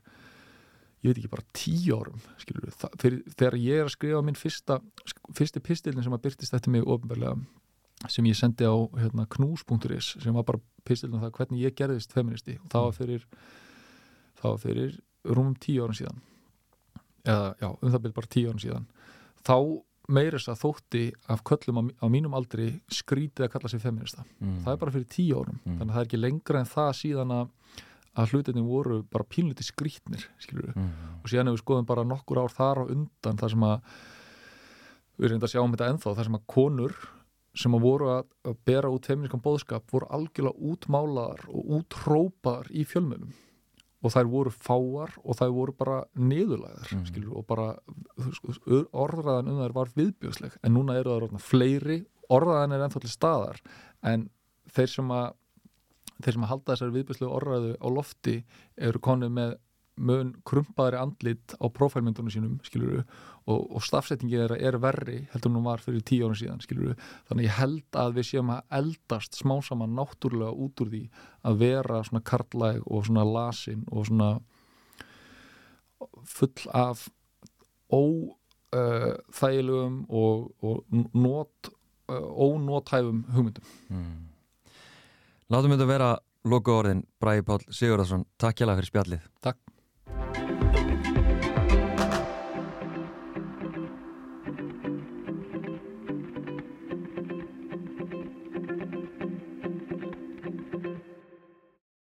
ég veit ekki bara tíu árum skilur fyrir, þegar ég er að skrifa minn fyrsta, fyrsti pistilin sem að byrtist eftir mig ofinbarlega sem ég sendi á hérna, knús.is sem var bara pistilin um það hvernig ég gerðist feministi og það var fyrir það var fyrir rúmum tíu árum síðan. Eða já, um það byrð bara tíu árum síðan. Þá meiris að þótti af köllum á mínum aldri skrítið að kalla sig feminista mm. það er bara fyrir tíu árum Mm. þannig að það er ekki lengra en það síðan að, að hlutinni voru bara pínliti skrítnir mm. og síðan ef við skoðum bara nokkur ár þar á undan þar sem að við erum þetta að sjá um þetta ennþá þar sem að konur sem að voru að, að bera út feminískan bóðskap voru algjörlega útmálaðar og útrópaðar í fjölmjölum og þær voru fáar og þær voru bara niðurlæðar Mhm. skilur, og bara orðræðan um þær var viðbjóðsleg en núna eru það fleiri orðræðan er ennþá til staðar en þeir sem að þeir sem að halda þessari viðbjóðslegu orðræðu á lofti eru konið með mun krumpaðari andlit á prófælmyndunum sínum skilur og, og stafsettingi þeirra er verri heldur en hún var fyrir tíu árum síðan skilur þannig ég held að við séum að eldast smá saman náttúrulega út úr því að vera svona karlæg og svona lasin og svona full af óþægilegum og, og not, ónótæfum hugmyndum Mm. Látum þetta vera loka orðin Bræði Pál Sigurðarsson, takk hjá fyrir spjallið. Takk